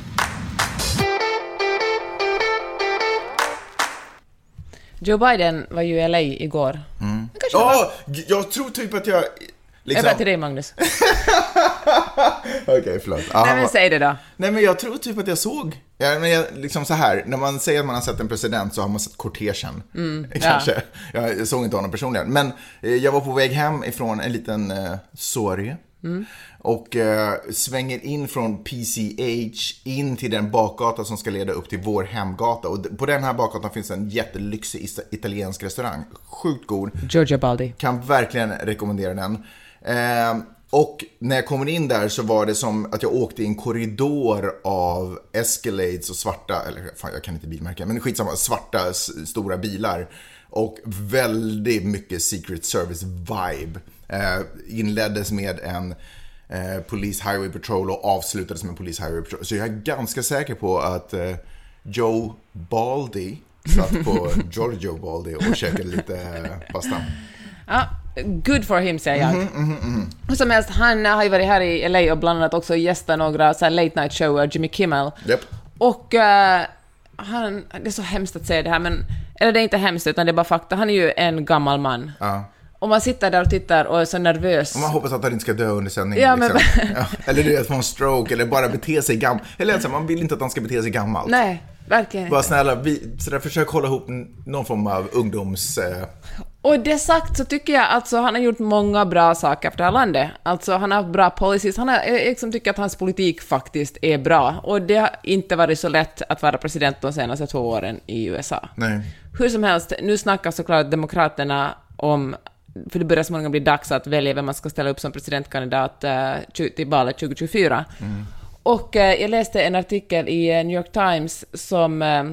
Joe Biden var ju i LA igår. Mm. Ja, jag tror typ att jag... Liksom... Över till dig, Magnus. (laughs) Okej, förlåt. Ja, Nej, men säg det då. Nej, men jag tror typ att jag såg, ja, men jag, liksom så här, när man säger att man har sett en president så har man sett kortegen. (laughs) Kanske. Jag såg inte honom personligen. Men eh, jag var på väg hem ifrån en liten eh, sorg. Och eh, svänger in från PCH in till den bakgata som ska leda upp till vår hemgata. Och på den här bakgatan finns en jättelyxig italiensk restaurang. Sjukt god. Georgia Baldi. Kan verkligen rekommendera den. Eh, och när jag kommer in där så var det som att jag åkte i en korridor av Escalades och svarta, eller fan jag kan inte bilmärken, men skitsamma, svarta stora bilar. Och väldigt mycket Secret Service-vibe. Eh, inleddes med en eh, Police Highway Patrol och avslutades med en Police Highway Patrol. Så jag är ganska säker på att eh, Joe Baldi satt på (laughs) Giorgio Baldi och käkade lite eh, pasta. Ja, good for him, säger jag. Mhm, Hur som helst, han har ju varit här i LA och bland annat också gästat några så late night shower, Jimmy Kimmel. Japp. Och eh, han, det är så hemskt att säga det här, men, eller det är inte hemskt, utan det är bara fakta. Han är ju en gammal man. Ja. Och man sitter där och tittar och är så nervös. Och man hoppas att han inte ska dö under sändningen. Ja, men- liksom. (laughs) ja. Eller du vet, få en stroke eller bara bete sig gammalt. Eller alltså, man vill inte att han ska bete sig gammalt. Nej, verkligen Bara snälla, vi, sådär, försök hålla ihop någon form av ungdoms... Eh, Och det sagt så tycker jag alltså han har gjort många bra saker för det här landet. Alltså han har haft bra policies, han har, jag liksom tycker att hans politik faktiskt är bra. Och det har inte varit så lätt att vara president de senaste två åren i USA. nej. Hur som helst, nu snackar såklart Demokraterna om, för det börjar småningom bli dags att välja vem man ska ställa upp som presidentkandidat eh, till valet 2024. Och eh, jag läste en artikel i eh, New York Times som eh,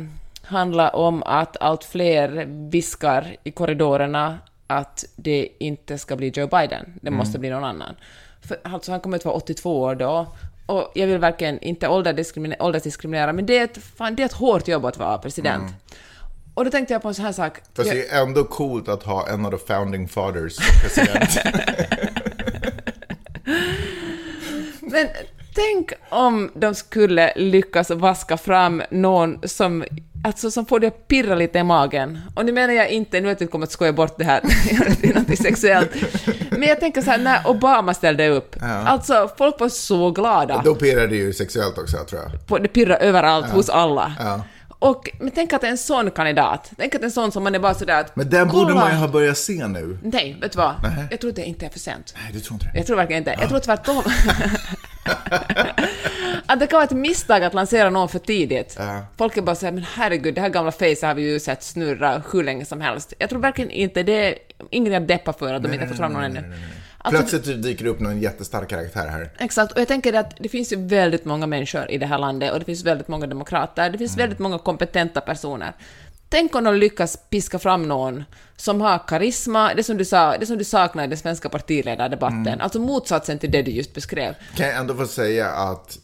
handlar om att allt fler viskar i korridorerna att det inte ska bli Joe Biden, det måste bli någon annan. För, alltså han kommer att vara 82 år då, och jag vill verkligen inte åldersdiskriminera, åldersdiskriminera men det är, ett, fan, det är ett hårt jobb att vara president. Och då tänkte jag på en sån här sak. Fast Jag- det är ändå coolt att ha en av the founding fathers som president. (laughs) Men tänk om de skulle lyckas vaska fram någon som, alltså, som får det att pirra lite i magen. Och nu menar jag inte, nu vet jag inte kommer att skoja bort det här, det är något sexuellt. Men jag tänker så här, när Obama ställde upp, alltså folk var så glada. Då pirrar det ju sexuellt också, tror jag. På, det pirrar överallt, hos alla. Ja. Och men tänk att en sån kandidat, tänk att en sån som man är bara sådär att... Men den borde man ju ha börjat se nu. Nej, vet du vad? Nej. Jag tror att det inte är för sent. Nej, du tror inte det? Jag tror verkligen inte. Jag tror tvärtom. (laughs) att det kan vara ett misstag att lansera någon för tidigt. Ja. Folk är bara såhär, men herregud, det här gamla face har vi ju sett snurra hur länge som helst. Jag tror verkligen inte det är inget jag deppar för att de inte fått fram någon ännu. Alltså, Plötsligt dyker det upp någon jättestark karaktär här. Exakt, och jag tänker att det finns ju väldigt många människor i det här landet och det finns väldigt många demokrater, det finns väldigt många kompetenta personer. Tänk om de lyckas piska fram någon som har karisma, det som du sa, det som du saknar i den svenska partiledardebatten, alltså motsatsen till det du just beskrev. Kan jag ändå få säga att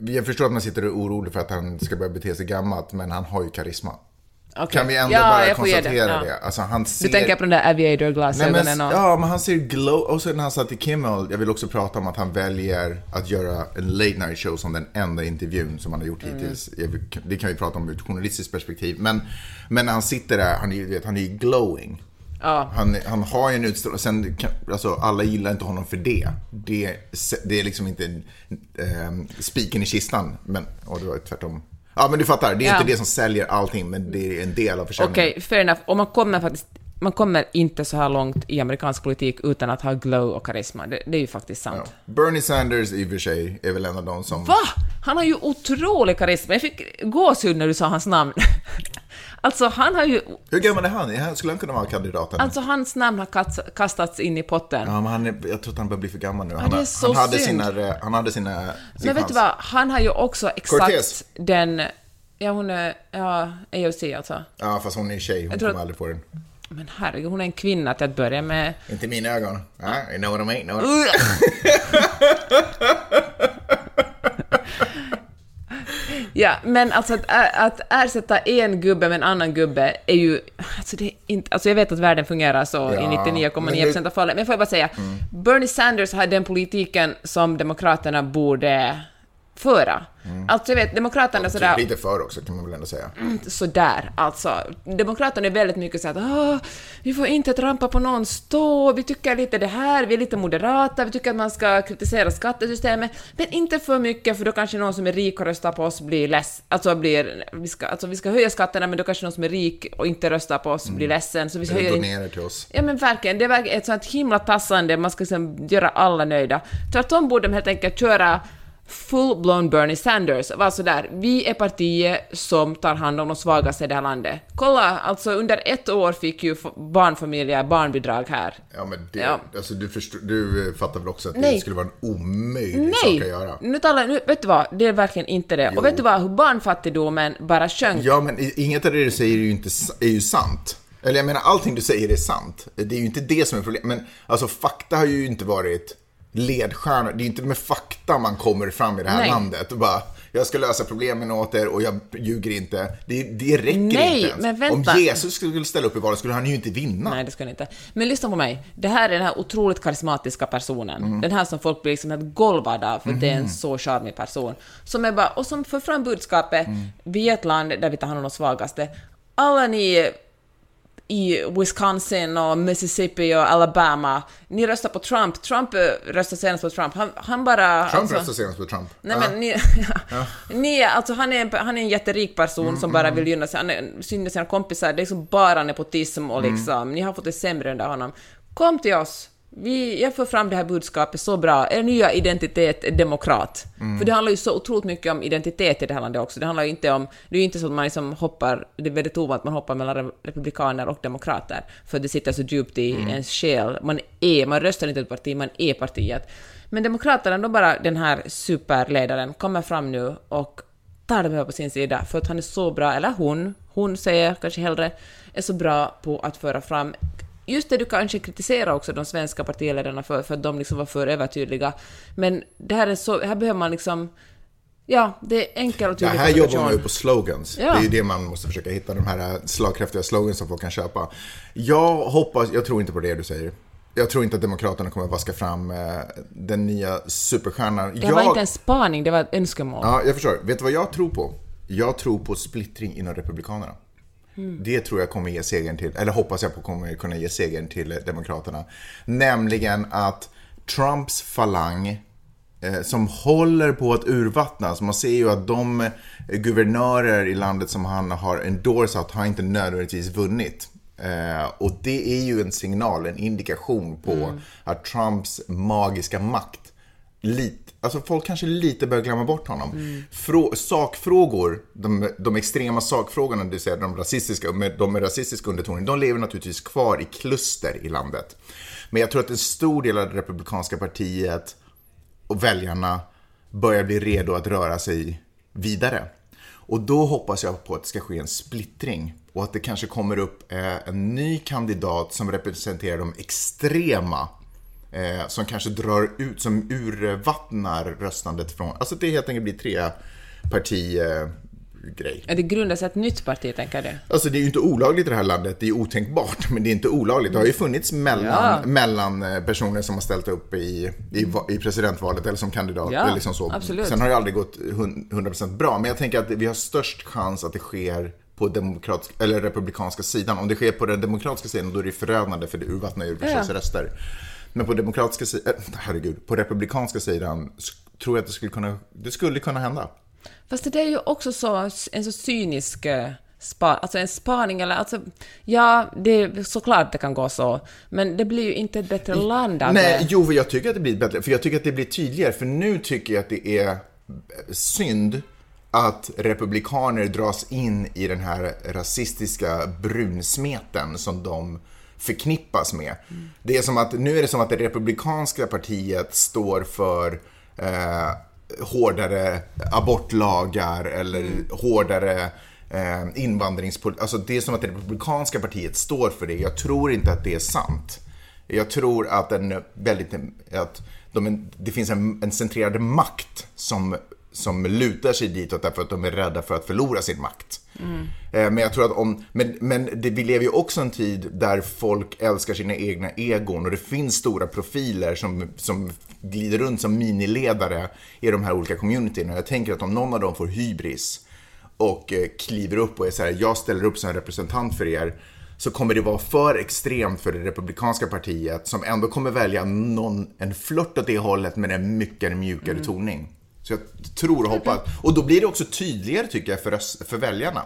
jag förstår att man sitter och är orolig för att han ska börja bete sig gammalt, men han har ju karisma. Okej. Kan vi ändå Ja, bara konstatera Ja. det? Alltså, han ser... Du tänker på de där Nej, aviator-glasögonen men, och... ja, men han ser glow... Och så när han satt i Kimmel, jag vill också prata om att han väljer att göra en late night show som den enda intervjun som han har gjort Mm. hittills. Det kan vi prata om ur ett journalistiskt perspektiv. Men, men när han sitter där, han är ju han är glowing. Ja. Han, han har ju en utstrålning, sen kan, alltså alla gillar inte honom för det. Det, det är liksom inte eh, spiken i kistan, men, och det var tvärtom. Ja men du fattar, det är Ja. inte det som säljer allting, men det är en del av försäljningen. Okej, fair enough. Och man kommer faktiskt... Man kommer inte så här långt i amerikansk politik utan att ha glow och karisma. Det, det är ju faktiskt sant. Ja. Bernie Sanders i och för sig är väl en av de som... Va? Han har ju otrolig karisma. Jag fick gåshud när du sa hans namn. (laughs) alltså, han har ju... Hur gammal är han? Skulle han kunna vara kandidaten? Alltså, hans namn har kast, kastats in i potten. Ja, men han är, jag tror att han börjar bli för gammal nu. det Han, han hade synd. sina... Han hade sina sin Men vet du chans. vad? Han har ju också exakt Cortez. den... Ja, hon är... Ja, AOC alltså. Ja, fast hon är tjej. Hon tror kommer aldrig få den. Men herregud, hon är en kvinna till att börja med. Inte i mina ögon. Ja, you know what I mean? Know what I- (laughs) Ja, men alltså att, att ersätta en gubbe med en annan gubbe är ju... Alltså, det är inte, alltså jag vet att världen fungerar så Ja, i men 99,9% det- av fallen, men får jag bara säga, Bernie Sanders har den politiken som Demokraterna borde föra. Alltså jag vet, Demokraterna sådär... Typ lite för också kan man väl ändå säga. sådär, alltså. Demokraterna är väldigt mycket så att "Åh, vi får inte trampa på någons tå, vi tycker lite det här, vi är lite moderata, vi tycker att man ska kritisera skattesystemet, men inte för mycket för då kanske någon som är rik och röstar på oss blir less, alltså blir, vi ska, alltså vi ska höja skatterna men då kanske någon som är rik och inte röstar på oss blir ledsen, så vi Eller höjer in- donerar till oss. Ja men verkligen, det är ett sånt himla tassande, man ska liksom göra alla nöjda. Tvärtom borde de helt enkelt köra full-blown Bernie Sanders, var sådär, vi är partiet som tar hand om de svagaste i det här landet. Kolla, alltså under ett år fick ju barnfamiljer barnbidrag här. Ja, men det, Ja. Alltså, du, förstår, du eh, fattar väl också att Nej. det skulle vara en omöjlig sak Nej! att göra? Nu talar, nu, vet du vad, det är verkligen inte det. Jo. Och vet du vad, hur barnfattigdomen bara sjönk. Ja, men inget av det du säger är ju, inte, är ju sant. Eller jag menar, allting du säger är sant. Det är ju inte det som är problemet. Men alltså, fakta har ju inte varit ledstjärnor. Det är inte med fakta man kommer fram i det här Nej. landet. Bara, jag ska lösa problemen åt er och jag ljuger inte. Det, det räcker Nej, inte ens. men vänta. Om Jesus skulle ställa upp i valet skulle han ju inte vinna. Nej, det ska ni inte. Men lyssna på mig. Det här är den här otroligt karismatiska personen. Mm. Den här som folk blir liksom helt golvade av, för det är en så charmig person. Som är bara, och som för fram budskapet, Mm. vi är ett land där vi tar hand om de svagaste. Alla ni i Wisconsin och Mississippi och Alabama, ni röstar på Trump. Trump röstade senast på Trump. Han, han bara... Trump alltså- röstade senast på Trump. Nej Ja. men ni, (laughs) ni, alltså han är, en, han är en jätterik person Mm, som bara vill gynna sig, han syns sina kompisar, det är liksom bara nepotism och Mm. liksom, ni har fått det sämre under honom. Kom till oss, vi, jag får fram det här budskapet så bra, er nya identitet är demokrat. Mm. För det handlar ju så otroligt mycket om identitet i det här landet också, det handlar ju inte om, det är ju inte så att man liksom hoppar, det är väldigt ovanligt att man hoppar mellan re- republikaner och demokrater, för det sitter så djupt i Mm. ens själ, man är, man röstar inte ett parti, man är partiet. Men Demokraterna, då bara den här superledaren kommer fram nu och tar dem på sin sida för att han är så bra, eller hon, hon säger kanske hellre, är så bra på att föra fram Just det du kanske kritiserar också de svenska partiledarna för, för att de liksom var för övertydliga. Men det här är så, här behöver man liksom, ja, det är enkel och tydlig här jobbar man ju på slogans. Ja. Det är ju det man måste försöka hitta, de här slagkraftiga slogans som folk kan köpa. Jag hoppas, jag tror inte på det du säger. Jag tror inte att Demokraterna kommer att vaska fram eh, den nya superstjärnan. Det jag... var inte en spaning, det var ett önskemål. Ja, jag förstår. Vet du vad jag tror på? Jag tror på splittring inom Republikanerna. Det tror jag kommer ge segern till, eller hoppas jag på kommer kunna ge segern till Demokraterna. Nämligen att Trumps falang eh, som håller på att urvattnas. Man ser ju att de eh, guvernörer i landet som han har endorsat har inte nödvändigtvis vunnit. Eh, och det är ju en signal, en indikation på att Trumps magiska makt lite, alltså folk kanske lite börjar glömma bort honom. Frå, sakfrågor, de, de extrema sakfrågorna, det vill säga de rasistiska, med, de med rasistiska undertoner, de lever naturligtvis kvar i kluster i landet. Men jag tror att en stor del av det republikanska partiet och väljarna börjar bli redo att röra sig vidare. Och då hoppas jag på att det ska ske en splittring och att det kanske kommer upp eh, en ny kandidat som representerar de extrema eh, som kanske drar ut, som urvattnar röstandet från, alltså det helt enkelt blir tre parti eh, grej. Är det grundas ett nytt parti, tänker du? Alltså det är ju inte olagligt i det här landet, det är otänkbart, men det är inte olagligt. Det har ju funnits mellan, Ja. mellan eh, personer som har ställt upp i, i, i presidentvalet eller som kandidat. Ja, eller liksom så. absolut. Sen har det aldrig gått hun- 100% bra, men jag tänker att vi har störst chans att det sker på demokratisk, eller republikanska sidan. Om det sker på den demokratiska sidan, då är det förödande för det urvattnar ju Ja. röster. Men på demokratiska sidan, äh, herregud, på republikanska sidan tror jag att det skulle kunna, det skulle kunna hända. Fast det är ju också så, en så cynisk eh, spa, alltså en spaning eller alltså, ja, det är såklart det kan gå så, men det blir ju inte ett bättre land av Nej, jo, jag tycker att det blir bättre. För jag tycker att det blir tydligare. För nu tycker jag att det är synd att republikaner dras in i den här rasistiska brunsmeten som de förknippas med. Det är som att, nu är det som att det republikanska partiet står för eh, hårdare abortlagar eller hårdare eh, invandringspolitik. Alltså det är som att det republikanska partiet står för det. Jag tror inte att det är sant. Jag tror att, en väldigt, att de, det finns en, en centrerad makt som, som lutar sig ditåt därför att de är rädda för att förlora sin makt. Eh, Men jag tror att om, men, men det, vi lever ju också en tid där folk älskar sina egna egon och det finns stora profiler som, som glider runt som miniledare i de här olika communityna. Jag tänker att om någon av dem får hybris och eh, kliver upp och är så här, jag ställer upp som representant för er, så kommer det vara för extremt för det republikanska partiet som ändå kommer välja någon, en flört åt det hållet men en mycket mjukare toning. Så jag tror och hoppas. Och då blir det också tydligare tycker jag för, röst- för väljarna.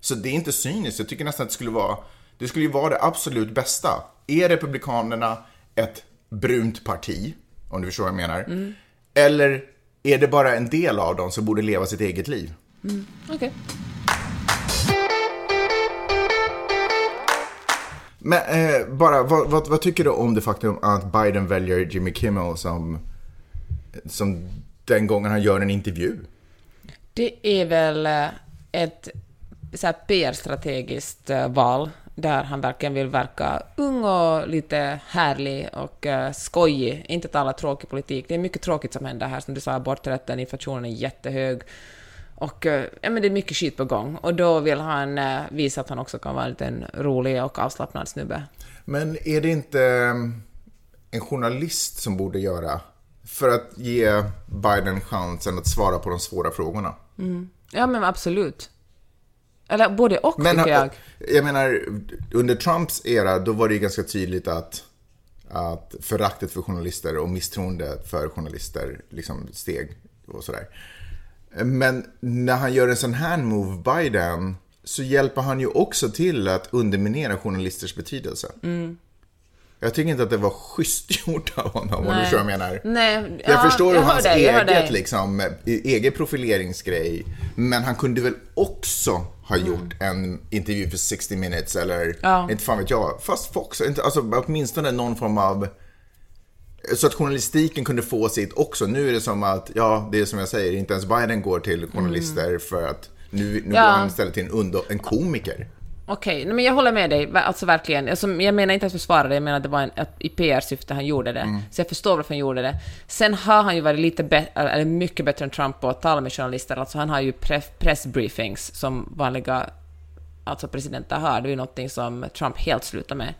Så det är inte cyniskt. Jag tycker nästan att det skulle vara, det skulle ju vara det absolut bästa. Är Republikanerna ett brunt parti, om du förstår vad jag menar? Eller är det bara en del av dem som borde leva sitt eget liv? Okej. Men eh, bara, vad, vad, vad tycker du om det faktum att Biden väljer Jimmy Kimmel som, som den gången han gör en intervju? Det är väl eh, ett PR-strategiskt eh, val där han verkligen vill verka ung och lite härlig och uh, skojig, inte tala tråkig politik. Det är mycket tråkigt som händer här, som du sa, aborträtten, inflationen är jättehög och uh, ja, men det är mycket skit på gång. Och då vill han uh, visa att han också kan vara en liten rolig och avslappnad snubbe. Men är det inte eh, en journalist som borde göra för att ge Biden chansen att svara på de svåra frågorna? Ja, men absolut. Eller både och, Men tycker jag. jag menar, under Trumps era, då var det ju ganska tydligt att, att föraktet för journalister och misstroende för journalister liksom steg och sådär. Men när han gör en sån här move, Biden, så hjälper han ju också till att underminera journalisters betydelse. Jag tycker inte att det var schysst (laughs) gjort av honom, om du förstår vad jag menar. Nej, Jag ja, förstår jag hans dig, eget, liksom, egen profileringsgrej. Men han kunde väl också ha gjort en intervju för 60 minutes eller Mm. Ja. inte fan vet jag. Fast Fox, inte, alltså åtminstone någon form av så att journalistiken kunde få sitt också. Nu är det som att, ja, det är som jag säger, inte ens Biden går till journalister för att nu, nu Mm. Ja. går han istället till en, under, en komiker. Okej, nej, men jag håller med dig, alltså verkligen. Alltså, jag menar inte att försvara det, jag menar att det var en, att i PR-syfte han gjorde det. Mm. Så jag förstår varför han gjorde det. Sen har han ju varit lite bättre, eller mycket bättre än Trump på att tala med journalister. Alltså han har ju pre- pressbriefings som vanliga alltså presidenter har. Det är ju någonting som Trump helt slutar med.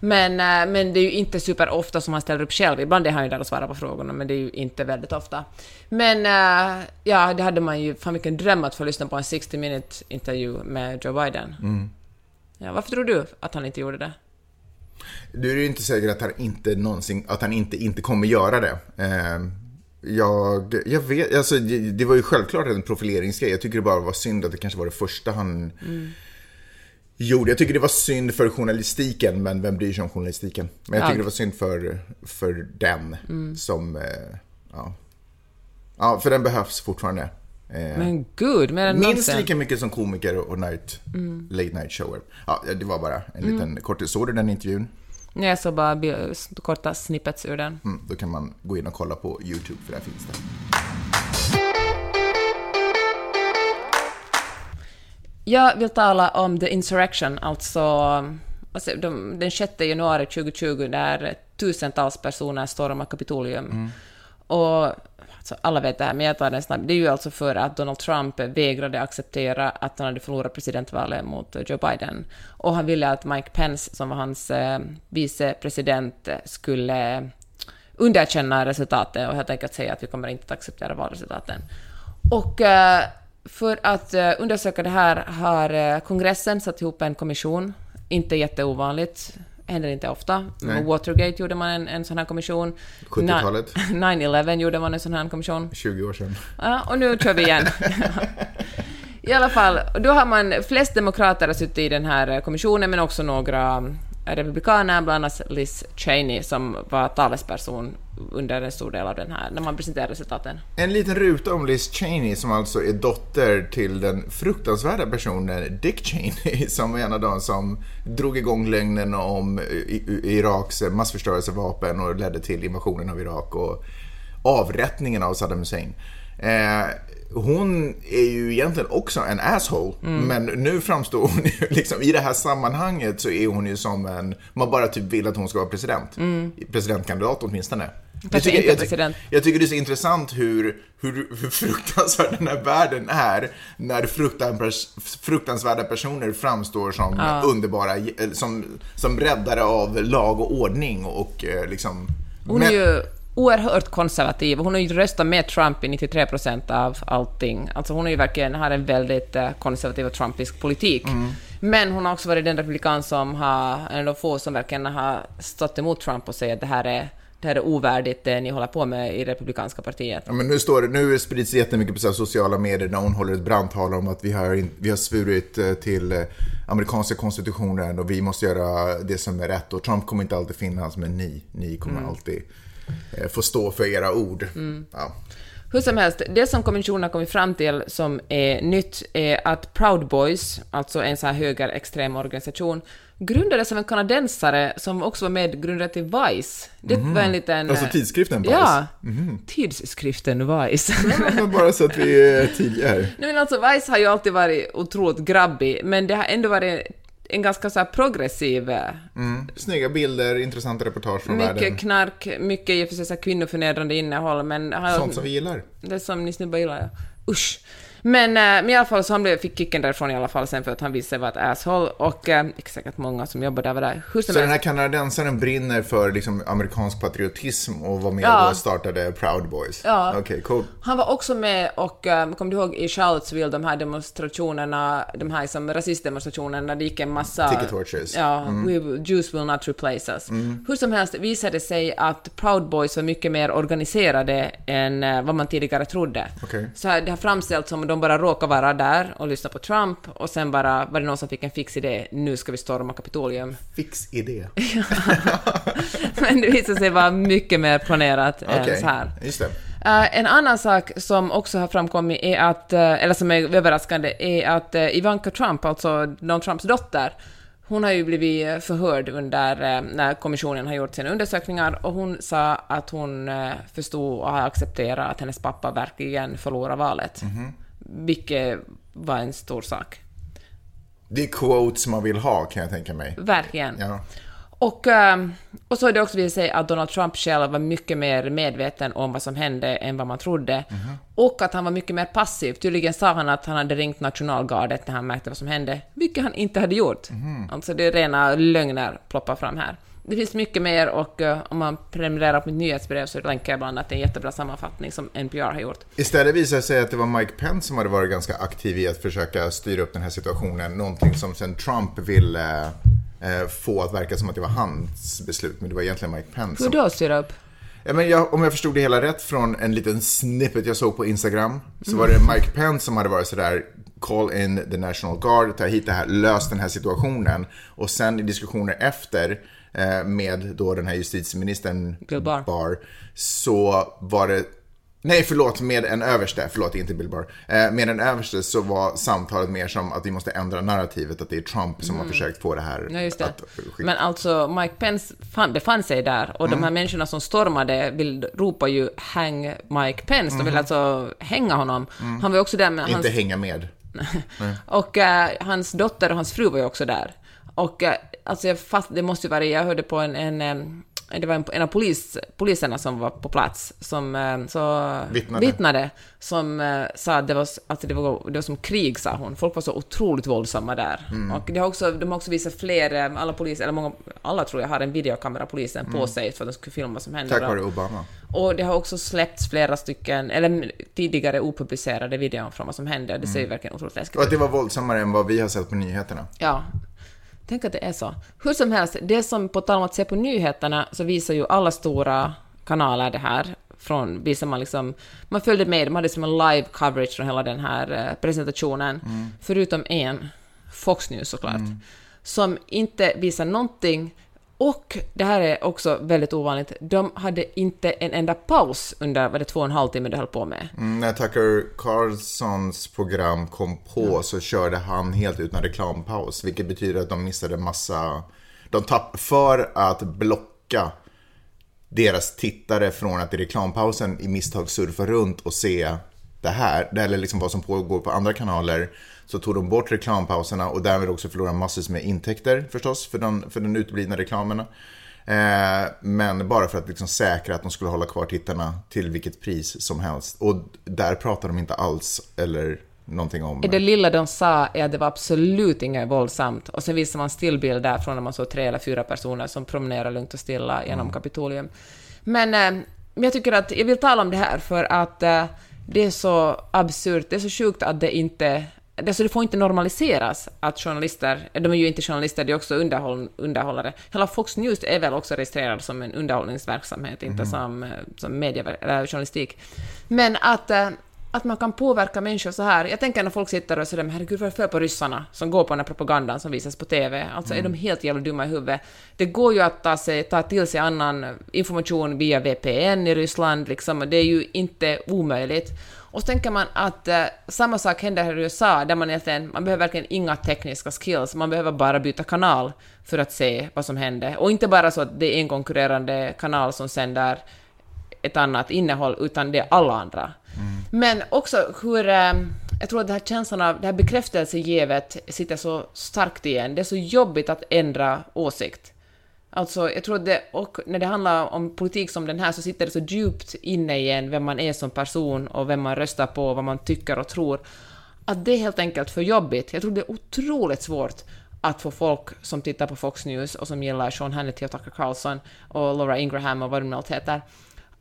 Men, eh, men det är ju inte superofta som han ställer upp själv. Ibland är han ju där och svarar på frågorna, men det är ju inte väldigt ofta. Men eh, ja, det hade man ju... Fan vilken dröm att få lyssna på en 60 minute intervju med Joe Biden. Mm. Ja, varför tror du att han inte gjorde det? Du är ju inte säker att han inte någonsin, att han inte, inte kommer göra det. Eh, jag, jag vet, alltså det, det var ju självklart en profileringsgrej. Jag tycker det bara var synd att det kanske var det första han gjorde. Jag tycker det var synd för journalistiken, men vem bryr sig om journalistiken? Men jag Ja. tycker det var synd för, för den som, eh, ja. Ja, för den behövs fortfarande. Eh, Men gud, mer än Minst någonsin. lika mycket som komiker och night, late night shower. Ja, det var bara en liten kort... Såg du den intervjun? Nej, Jag såg bara korta snippets ur den. Mm, då kan man gå in och kolla på YouTube, för där finns det. Jag vill tala om The Insurrection, alltså, alltså de, den 6 januari 2020 när tusentals personer stormar Kapitolium. Och så alla vet det här, men jag tar den snabbt. Det är ju alltså för att Donald Trump vägrade acceptera att han hade förlorat presidentvalet mot Joe Biden. Och han ville att Mike Pence, som var hans eh, vicepresident, skulle underkänna resultatet och helt enkelt säga att vi kommer inte att acceptera valresultaten. Och eh, för att eh, undersöka det här har kongressen satt ihop en kommission. Inte jätteovanligt, händer inte ofta. Nej. Watergate gjorde man en, en sån här kommission. 70-talet. 9-11 (laughs) gjorde man en sån här kommission. 20 år sedan. Ja, och nu kör vi igen. (laughs) I alla fall, då har man flest demokrater har suttit i den här kommissionen, men också några republikaner, bland annat Liz Cheney, som var talesperson under en stor del av den här, när man presenterade resultaten. En liten ruta om Liz Cheney som alltså är dotter till den fruktansvärda personen Dick Cheney (laughs) som är en av de som drog igång lögnen om Iraks massförstörelsevapen och ledde till invasionen av Irak och avrättningen av Saddam Hussein. Eh, hon är ju egentligen också en asshole, men nu framstår hon (laughs) ju liksom, i det här sammanhanget så är hon ju som en, man bara typ vill att hon ska vara president. Presidentkandidat åtminstone. Jag tycker, jag, ty- president. jag tycker det är så intressant hur, hur, hur fruktansvärd den här världen är när fruktan- fruktansvärda personer framstår som underbara, eller som, som räddare av lag och ordning och eh, liksom... Hon är ju oerhört konservativ. Hon har ju röstat med Trump i 93 procent av allting. Alltså hon är ju verkligen, har en väldigt eh, konservativ och trumpisk politik. Men hon har också varit den republikan som har, en av de få som verkligen har stått emot Trump och säger att det här är, det här är ovärdigt det ni håller på med i republikanska partiet. Ja, men nu, står det, nu sprids det jättemycket på så sociala medier när hon håller ett brandtal om att vi har, in, vi har svurit eh, till eh, amerikanska konstitutionen och vi måste göra det som är rätt. Och Trump kommer inte alltid finnas, men ni, ni kommer alltid eh, få stå för era ord. Ja. Hur som helst, det som kommissionen har kommit fram till som är nytt är att Proud Boys, alltså en sån här högerextrem organisation, grundades av en kanadensare som också var medgrundare till Vice. Det var en liten... Alltså eh, tidskriften Vice? Ja, tidskriften Vice. Ja, bara så att vi (laughs) är tidiga här. Nej, men alltså Vice har ju alltid varit otroligt grabbig, men det har ändå varit en ganska så progressiv... eh, Snygga bilder, intressanta reportage från mycket världen. knark, mycket i och för sig så här kvinnoförnedrande innehåll, men... Sånt som vi gillar. Det som ni snubbar gillar, ja. Usch. Men, eh, men i alla fall så han blev, fick kicken därifrån i alla fall sen för att han sig vara ett asshole och eh, säkert många som jobbar där var där. Hur Så den här kanadensaren brinner för liksom, amerikansk patriotism och var med Ja. och startade Proud Boys? Ja. Okej, cool. Han var också med och, um, kom du ihåg i Charlottesville, de här demonstrationerna, de här som rasistdemonstrationerna, det gick en massa... Ticket torches. Ja, we, Jews will not replace us. Hur som helst visade det sig att Proud Boys var mycket mer organiserade än eh, vad man tidigare trodde. Okej. Så det har framställts som de bara råkar vara där och lyssna på Trump och sen bara var det någon som fick en fix idé, nu ska vi storma Kapitolium. Fix idé. (laughs) Men det visade sig vara mycket mer planerat Okej, än så här. just det. Eh, en annan sak som också har framkommit är att, eh, eller som är överraskande, är att uh, Ivanka Trump, alltså Donald Trumps dotter, hon har ju blivit förhörd under när kommissionen har gjort sina undersökningar och hon sa att hon förstod och har accepterat att hennes pappa verkligen förlorade valet. Vilket var en stor sak. Det är quotes man vill ha kan jag tänka mig. Verkligen. Ja. Och, ehm, och så är det också vill säga att Donald Trump själv var mycket mer medveten om vad som hände än vad man trodde. Och att han var mycket mer passiv. Tydligen sa han att han hade ringt nationalgardet när han märkte vad som hände, vilket han inte hade gjort. Alltså det är rena lögner ploppar fram här. Det finns mycket mer och eh, om man prenumererar på mitt nyhetsbrev så länkar jag bland annat en jättebra sammanfattning som NPR har gjort. Istället visade det sig att det var Mike Pence som hade varit ganska aktiv i att försöka styra upp den här situationen. Någonting som sen Trump ville eh, få att verka som att det var hans beslut, men det var egentligen Mike Pence. Hur då, styra upp? Ja, men jag, om jag förstod det hela rätt från en liten snippet jag såg på Instagram så var det Mike Pence som hade varit sådär call in the national guard, ta hit det här, lös den här situationen och sen i diskussioner efter med då den här justitieministern Bill Barr. så var det Nej, förlåt, med en överste, förlåt, inte Bill Barr. Eh, med en överste så var samtalet mer som att vi måste ändra narrativet, att det är Trump som har försökt få det här Mm. Ja, det. att skicka. Men alltså, Mike Pence fann, befann sig där och de här människorna som stormade vill, ropar ju “hang Mike Pence”. De vill alltså hänga honom. Han var också där med hans... Inte hänga med. (laughs) Och eh, hans dotter och hans fru var ju också där. Och eh, alltså, jag fast, det måste ju vara, jag hörde på en, en em, det var en, en av polis, poliserna som var på plats som eh, så, Vittnade. som eh, sa att det var, alltså det, var, det var som krig, sa hon. Folk var så otroligt våldsamma där. Mm. Och det har också, de har också visat fler, eh, alla poliser, eller många, alla tror jag har en videokamera, polisen, på sig för att de skulle filma vad som hände. Mm. Tack vare Obama. Och det har också släppts flera stycken, eller tidigare opublicerade videor från vad som hände. Det ser ju verkligen otroligt läskigt Och att det var våldsammare än vad vi har sett på nyheterna. Ja. Tänk att det är så. Hur som helst, det som på tal om att se på nyheterna så visar ju alla stora kanaler det här. Från, visar man liksom, man följde med, de hade som en live coverage från hela den här eh, presentationen. Förutom en, Fox News såklart, som inte visar någonting. Och det här är också väldigt ovanligt, de hade inte en enda paus under vad det två och en halv timme de höll på med. Mm, när Tucker Carlsons program kom på så körde han helt utan reklampaus. Vilket betyder att de missade massa... De tapp för att blocka deras tittare från att i reklampausen i misstag surfa runt och se det här, eller liksom vad som pågår på andra kanaler, så tog de bort reklampauserna och därmed också förlorade massvis med intäkter förstås för den, för den uteblivna reklamerna. Eh, men bara för att liksom säkra att de skulle hålla kvar tittarna till vilket pris som helst. Och där pratar de inte alls eller någonting om... Det lilla de sa är att det var absolut inget våldsamt. Och sen visade man stillbilder från när man såg tre eller fyra personer som promenerar lugnt och stilla genom Kapitolium. Men eh, jag tycker att jag vill tala om det här för att eh, det är så absurt, det är så sjukt att det inte... Alltså det får inte normaliseras att journalister, de är ju inte journalister, de är också underhåll, underhållare. Hela Fox News är väl också registrerad som en underhållningsverksamhet, inte som, eh, som media, eller journalistik. Men att, eh, att man kan påverka människor så här. Jag tänker när folk sitter och säger herregud vad är det fel på ryssarna som går på den här propagandan som visas på TV? Alltså är de helt jävla dumma i huvudet? Det går ju att ta, sig, ta till sig annan information via VPN i Ryssland, liksom, och det är ju inte omöjligt. Och så tänker man att eh, samma sak händer här i USA, där man egentligen, man behöver verkligen inga tekniska skills, man behöver bara byta kanal för att se vad som händer. Och inte bara så att det är en konkurrerande kanal som sänder ett annat innehåll, utan det är alla andra. Men också hur... eh, Jag tror att den här känslan av, det här bekräftelsegevet sitter så starkt igen. Det är så jobbigt att ändra åsikt. Alltså, jag tror att det, och när det handlar om politik som den här så sitter det så djupt inne igen vem man är som person och vem man röstar på och vad man tycker och tror. Att det är helt enkelt för jobbigt. Jag tror det är otroligt svårt att få folk som tittar på Fox News och som gillar Sean Hannity och Tucker Carlson och Laura Ingraham och vad de allt heter,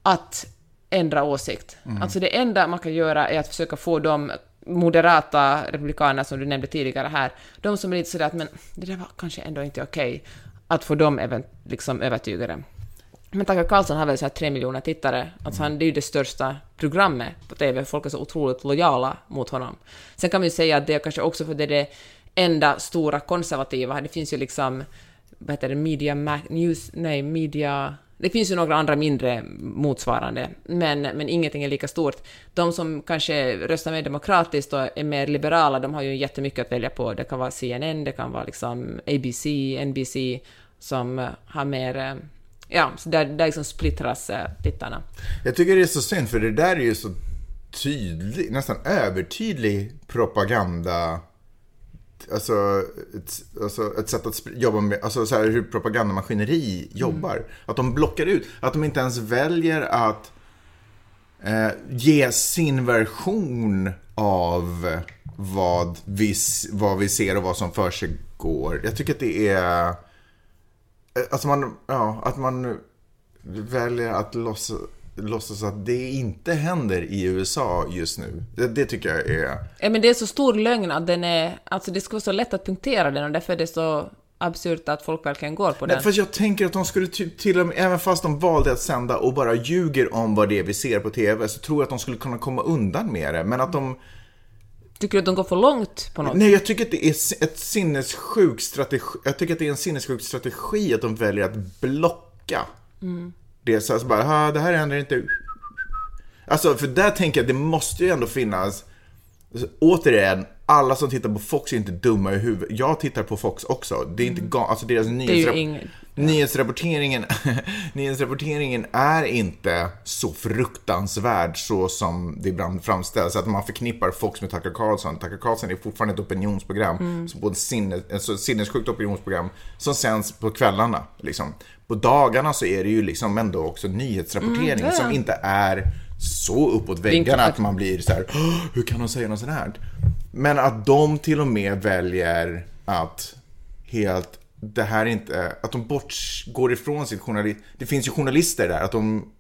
att ändra åsikt. Alltså det enda man kan göra är att försöka få de moderata republikaner som du nämnde tidigare här, de som är lite sådär att men det där var kanske ändå inte okej, att få dem även liksom övertygade. Men Tucker Carlson har väl så här tre miljoner tittare. Alltså han, det är ju det största programmet på TV. Folk är så otroligt lojala mot honom. Sen kan man ju säga att det är kanske också för det är det enda stora konservativa. Det finns ju liksom, vad heter det, Media News, nej, Media... Det finns ju några andra mindre motsvarande, men, men ingenting är lika stort. De som kanske röstar mer demokratiskt och är mer liberala, de har ju jättemycket att välja på. Det kan vara CNN, det kan vara liksom ABC, NBC, som har mer... Eh, ja, så där, där liksom splittras eh, tittarna. Jag tycker det är så synd, för det där är ju så tydlig, nästan övertydlig propaganda alltså, ett, alltså, ett sätt att jobba med, alltså så här, hur propagandamaskineri jobbar. Att de blockar ut, att de inte ens väljer att eh, ge sin version av vad vi, vad vi ser och vad som för sig går. Jag tycker att det är, alltså man, ja, att man väljer att låtsas, låtsas att det inte händer i USA just nu. Det, det tycker jag är... Ja, men det är så stor lögn att den är... Alltså det ska vara så lätt att punktera den och därför är det så absurt att folk verkligen går på den. Nej, fast jag tänker att de skulle ty- till och med, även fast de valde att sända och bara ljuger om vad det är vi ser på TV, så tror jag att de skulle kunna komma undan med det. Men att de... Tycker du att de går för långt på något? Nej, jag tycker att det är ett sinnessjuk strategi. Jag tycker att det är en sinnessjuk strategi att de väljer att blocka. Det så här, så bara, "Ah, det här händer inte. Alltså, för där tänker jag att det måste ju ändå finnas Alltså, Återigen, alla som tittar på Fox är inte dumma i huvudet. Jag tittar på Fox också. Det är inte ga- alltså deras är ju nyhetsrap- ingen- nyhetsrapporteringen, (laughs) nyhetsrapporteringen är inte så fruktansvärd så som det ibland framställs. Att man förknippar Fox med Tucker Carlson. Tucker Carlson är fortfarande ett opinionsprogram, Mm. så på ett sinne, alltså sinnessjukt opinionsprogram som sänds på kvällarna. Liksom. På dagarna så är det ju liksom ändå också nyhetsrapportering Mm, ja, som inte är så uppåt väggarna att man blir så här, "Åh, hur kan de säga något sånt här? Men att de till och med väljer att helt, det här är inte, att de bort, går ifrån sitt journalist, det finns ju journalister där, att de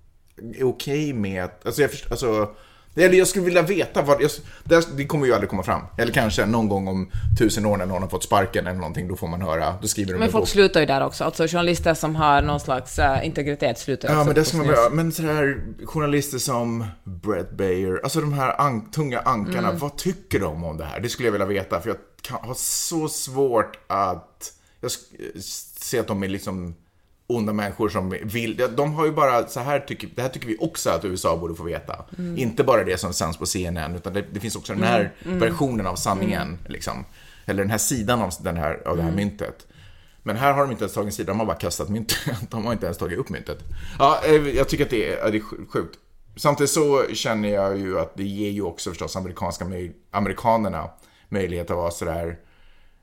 är okej med att, alltså jag förstår, alltså, eller jag skulle vilja veta vad, jag, det, kommer ju aldrig komma fram. Eller kanske någon gång om tusen år när någon har fått sparken eller någonting, då får man höra, då skriver de Men en folk bok. slutar ju där också. Alltså journalister som har någon slags äh, integritet slutar Ja, också men det ska man börja. Men sådär journalister som Brett Bayer, alltså de här an- tunga ankarna, Mm. vad tycker de om det här? Det skulle jag vilja veta, för jag kan, har så svårt att jag sk- se att de är liksom onda människor som vill, de- har ju bara, så här tycker, det här tycker vi också att USA borde få veta. Mm. Inte bara det som sänds på CNN, utan det, det finns också den här Mm. versionen av sanningen, liksom. Eller den här sidan av, den här, av det här myntet. Men här har de inte ens tagit sida, de har bara kastat myntet. (laughs) De har inte ens tagit upp myntet. Ja, eh, jag tycker att det är, det är sj- sjukt. Samtidigt så känner jag ju att det ger ju också förstås amerikanska amerikanerna möjlighet att vara sådär,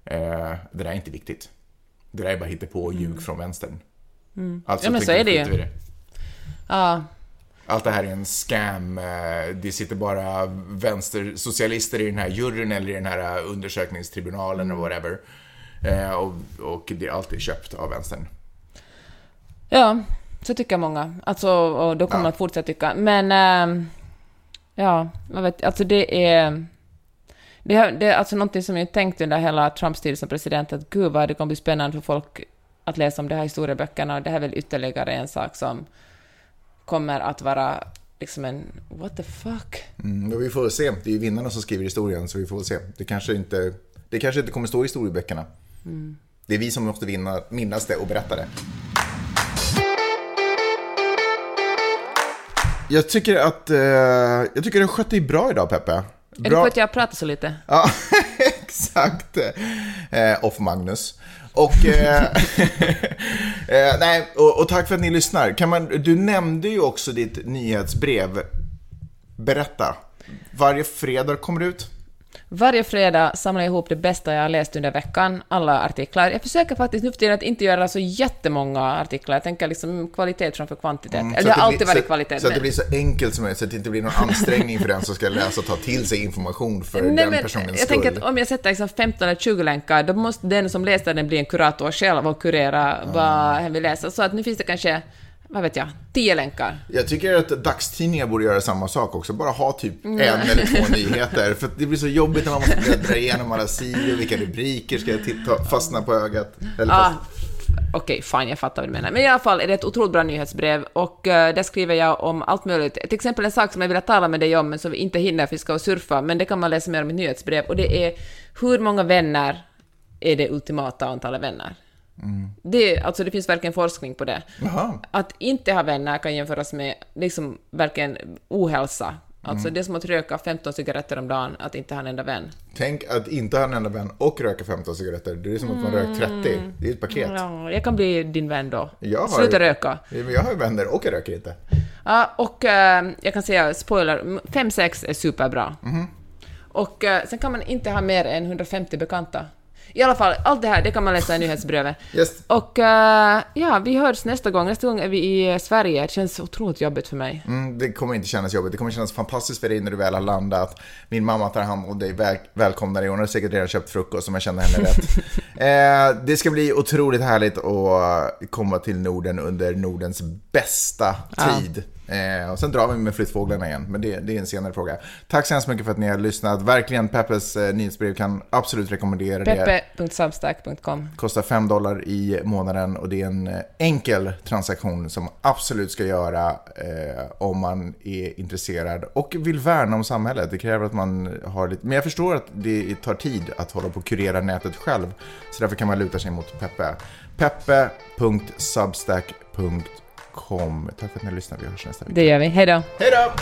eh, det där är inte viktigt. Det där är bara hittepå och ljug från vänstern. Alltså Ja, men så är det ju. det. Ja, Allt det här är en scam. eh, Det sitter bara vänstersocialister i den här juryn eller i den här eh, undersökningstribunalen och whatever. Eh, Och, och det är alltid köpt av vänstern. ja, så tycker många. Alltså, och då kommer man att fortsätta tycka. Men, ehm, ja, man vet, alltså det är... Det är, det är alltså någonting som jag tänkt under hela Trumps tid som president, att gud vad det kommer bli spännande för folk att läsa om de här historieböckerna, och det här är väl ytterligare en sak som kommer att vara liksom en what the fuck? Mm, vi får se. Det är ju vinnarna som skriver historien, så vi får se. Det kanske inte, det kanske inte kommer stå i historieböckerna. Det är vi som måste vinna, minnas det och berätta det. Jag tycker att eh, jag tycker du skött dig bra idag, Peppe. Är det för att jag pratar så lite? Ja, (laughs) exakt. Eh, off Magnus. Och, eh, (laughs) eh, nej, och, och tack för att ni lyssnar. Kan man, du nämnde ju också ditt nyhetsbrev. Berätta. Varje fredag kommer det ut. Varje fredag samlar jag ihop det bästa jag har läst under veckan, alla artiklar. Jag försöker faktiskt nu för tiden att inte göra så jättemånga artiklar. Jag tänker liksom kvalitet framför kvantitet. Mm, Eller så det att har alltid blir, varit så, kvalitet. Så att det blir så enkelt som möjligt, så att det inte blir någon (laughs) ansträngning för den som ska läsa och ta till sig information för Nej, den men personens jag skull. tänker att om jag sätter liksom 15 eller 20 länkar, då måste den som läser den bli en kurator själv och kurera vad han vill läsa. Så att nu finns det kanske, vad vet jag, 10 länkar. Jag tycker att dagstidningar borde göra samma sak också. Bara ha typ en eller två (laughs) nyheter. För det blir så jobbigt när man måste bläddra igenom alla sidor. Vilka rubriker ska jag titta, fastna på ögat? Eller Ah, Okej, fine, jag fattar vad du menar. Men i alla fall är det ett otroligt bra nyhetsbrev och eh, där skriver jag om allt möjligt. Till exempel en sak som jag vill tala med dig om, men som vi inte hinner för vi ska och surfa, men det kan man läsa mer om i nyhetsbrev. Och det är hur många vänner är det ultimata antalet vänner? Det, alltså det finns verkligen forskning på det. Jaha. Att inte ha vänner kan jämföras med liksom verkligen ohälsa. Alltså det är som att röka 15 cigaretter om dagen, att inte ha en enda vän. tänk att inte ha en enda vän och röka 15 cigaretter. Det är som att man rökt 30. Det är ett paket. Ja, jag kan bli din vän då. Har- Sluta röka. Jag har vänner och jag röker inte. Ja, och eh, jag kan säga, spoiler, 5-6 är superbra. Och eh, sen kan man inte ha mer än 150 bekanta. I alla fall, allt det här, det kan man läsa i nyhetsbrevet. Yes. Och eh, ja, vi hörs nästa gång. Nästa gång är vi i Sverige. Det känns otroligt jobbigt för mig. Mm, det kommer inte kännas jobbigt. Det kommer kännas fantastiskt för dig när du väl har landat. Min mamma tar hand om dig, väl, välkomnar dig. Hon har säkert redan köpt frukost om jag känner henne rätt. (laughs) eh, det ska bli otroligt härligt att komma till Norden under Nordens bästa tid. Eh, och sen drar vi med flyttfåglarna igen, men det, det är en senare fråga. Tack så hemskt mycket för att ni har lyssnat. Verkligen, Peppes eh, nyhetsbrev kan absolut rekommendera det. Peppe.substack.com Kostar 5 dollar i månaden och det är en eh, enkel transaktion som absolut ska göra eh, om man är intresserad och vill värna om samhället. Det kräver att man har lite, men jag förstår att det tar tid att hålla på och kurera nätet själv. Så därför kan man luta sig mot Peppe. Peppe.substack.com Tack för att ni lyssnade. Vi hörs nästa vecka. Det gör vi. Hej då! Hej då!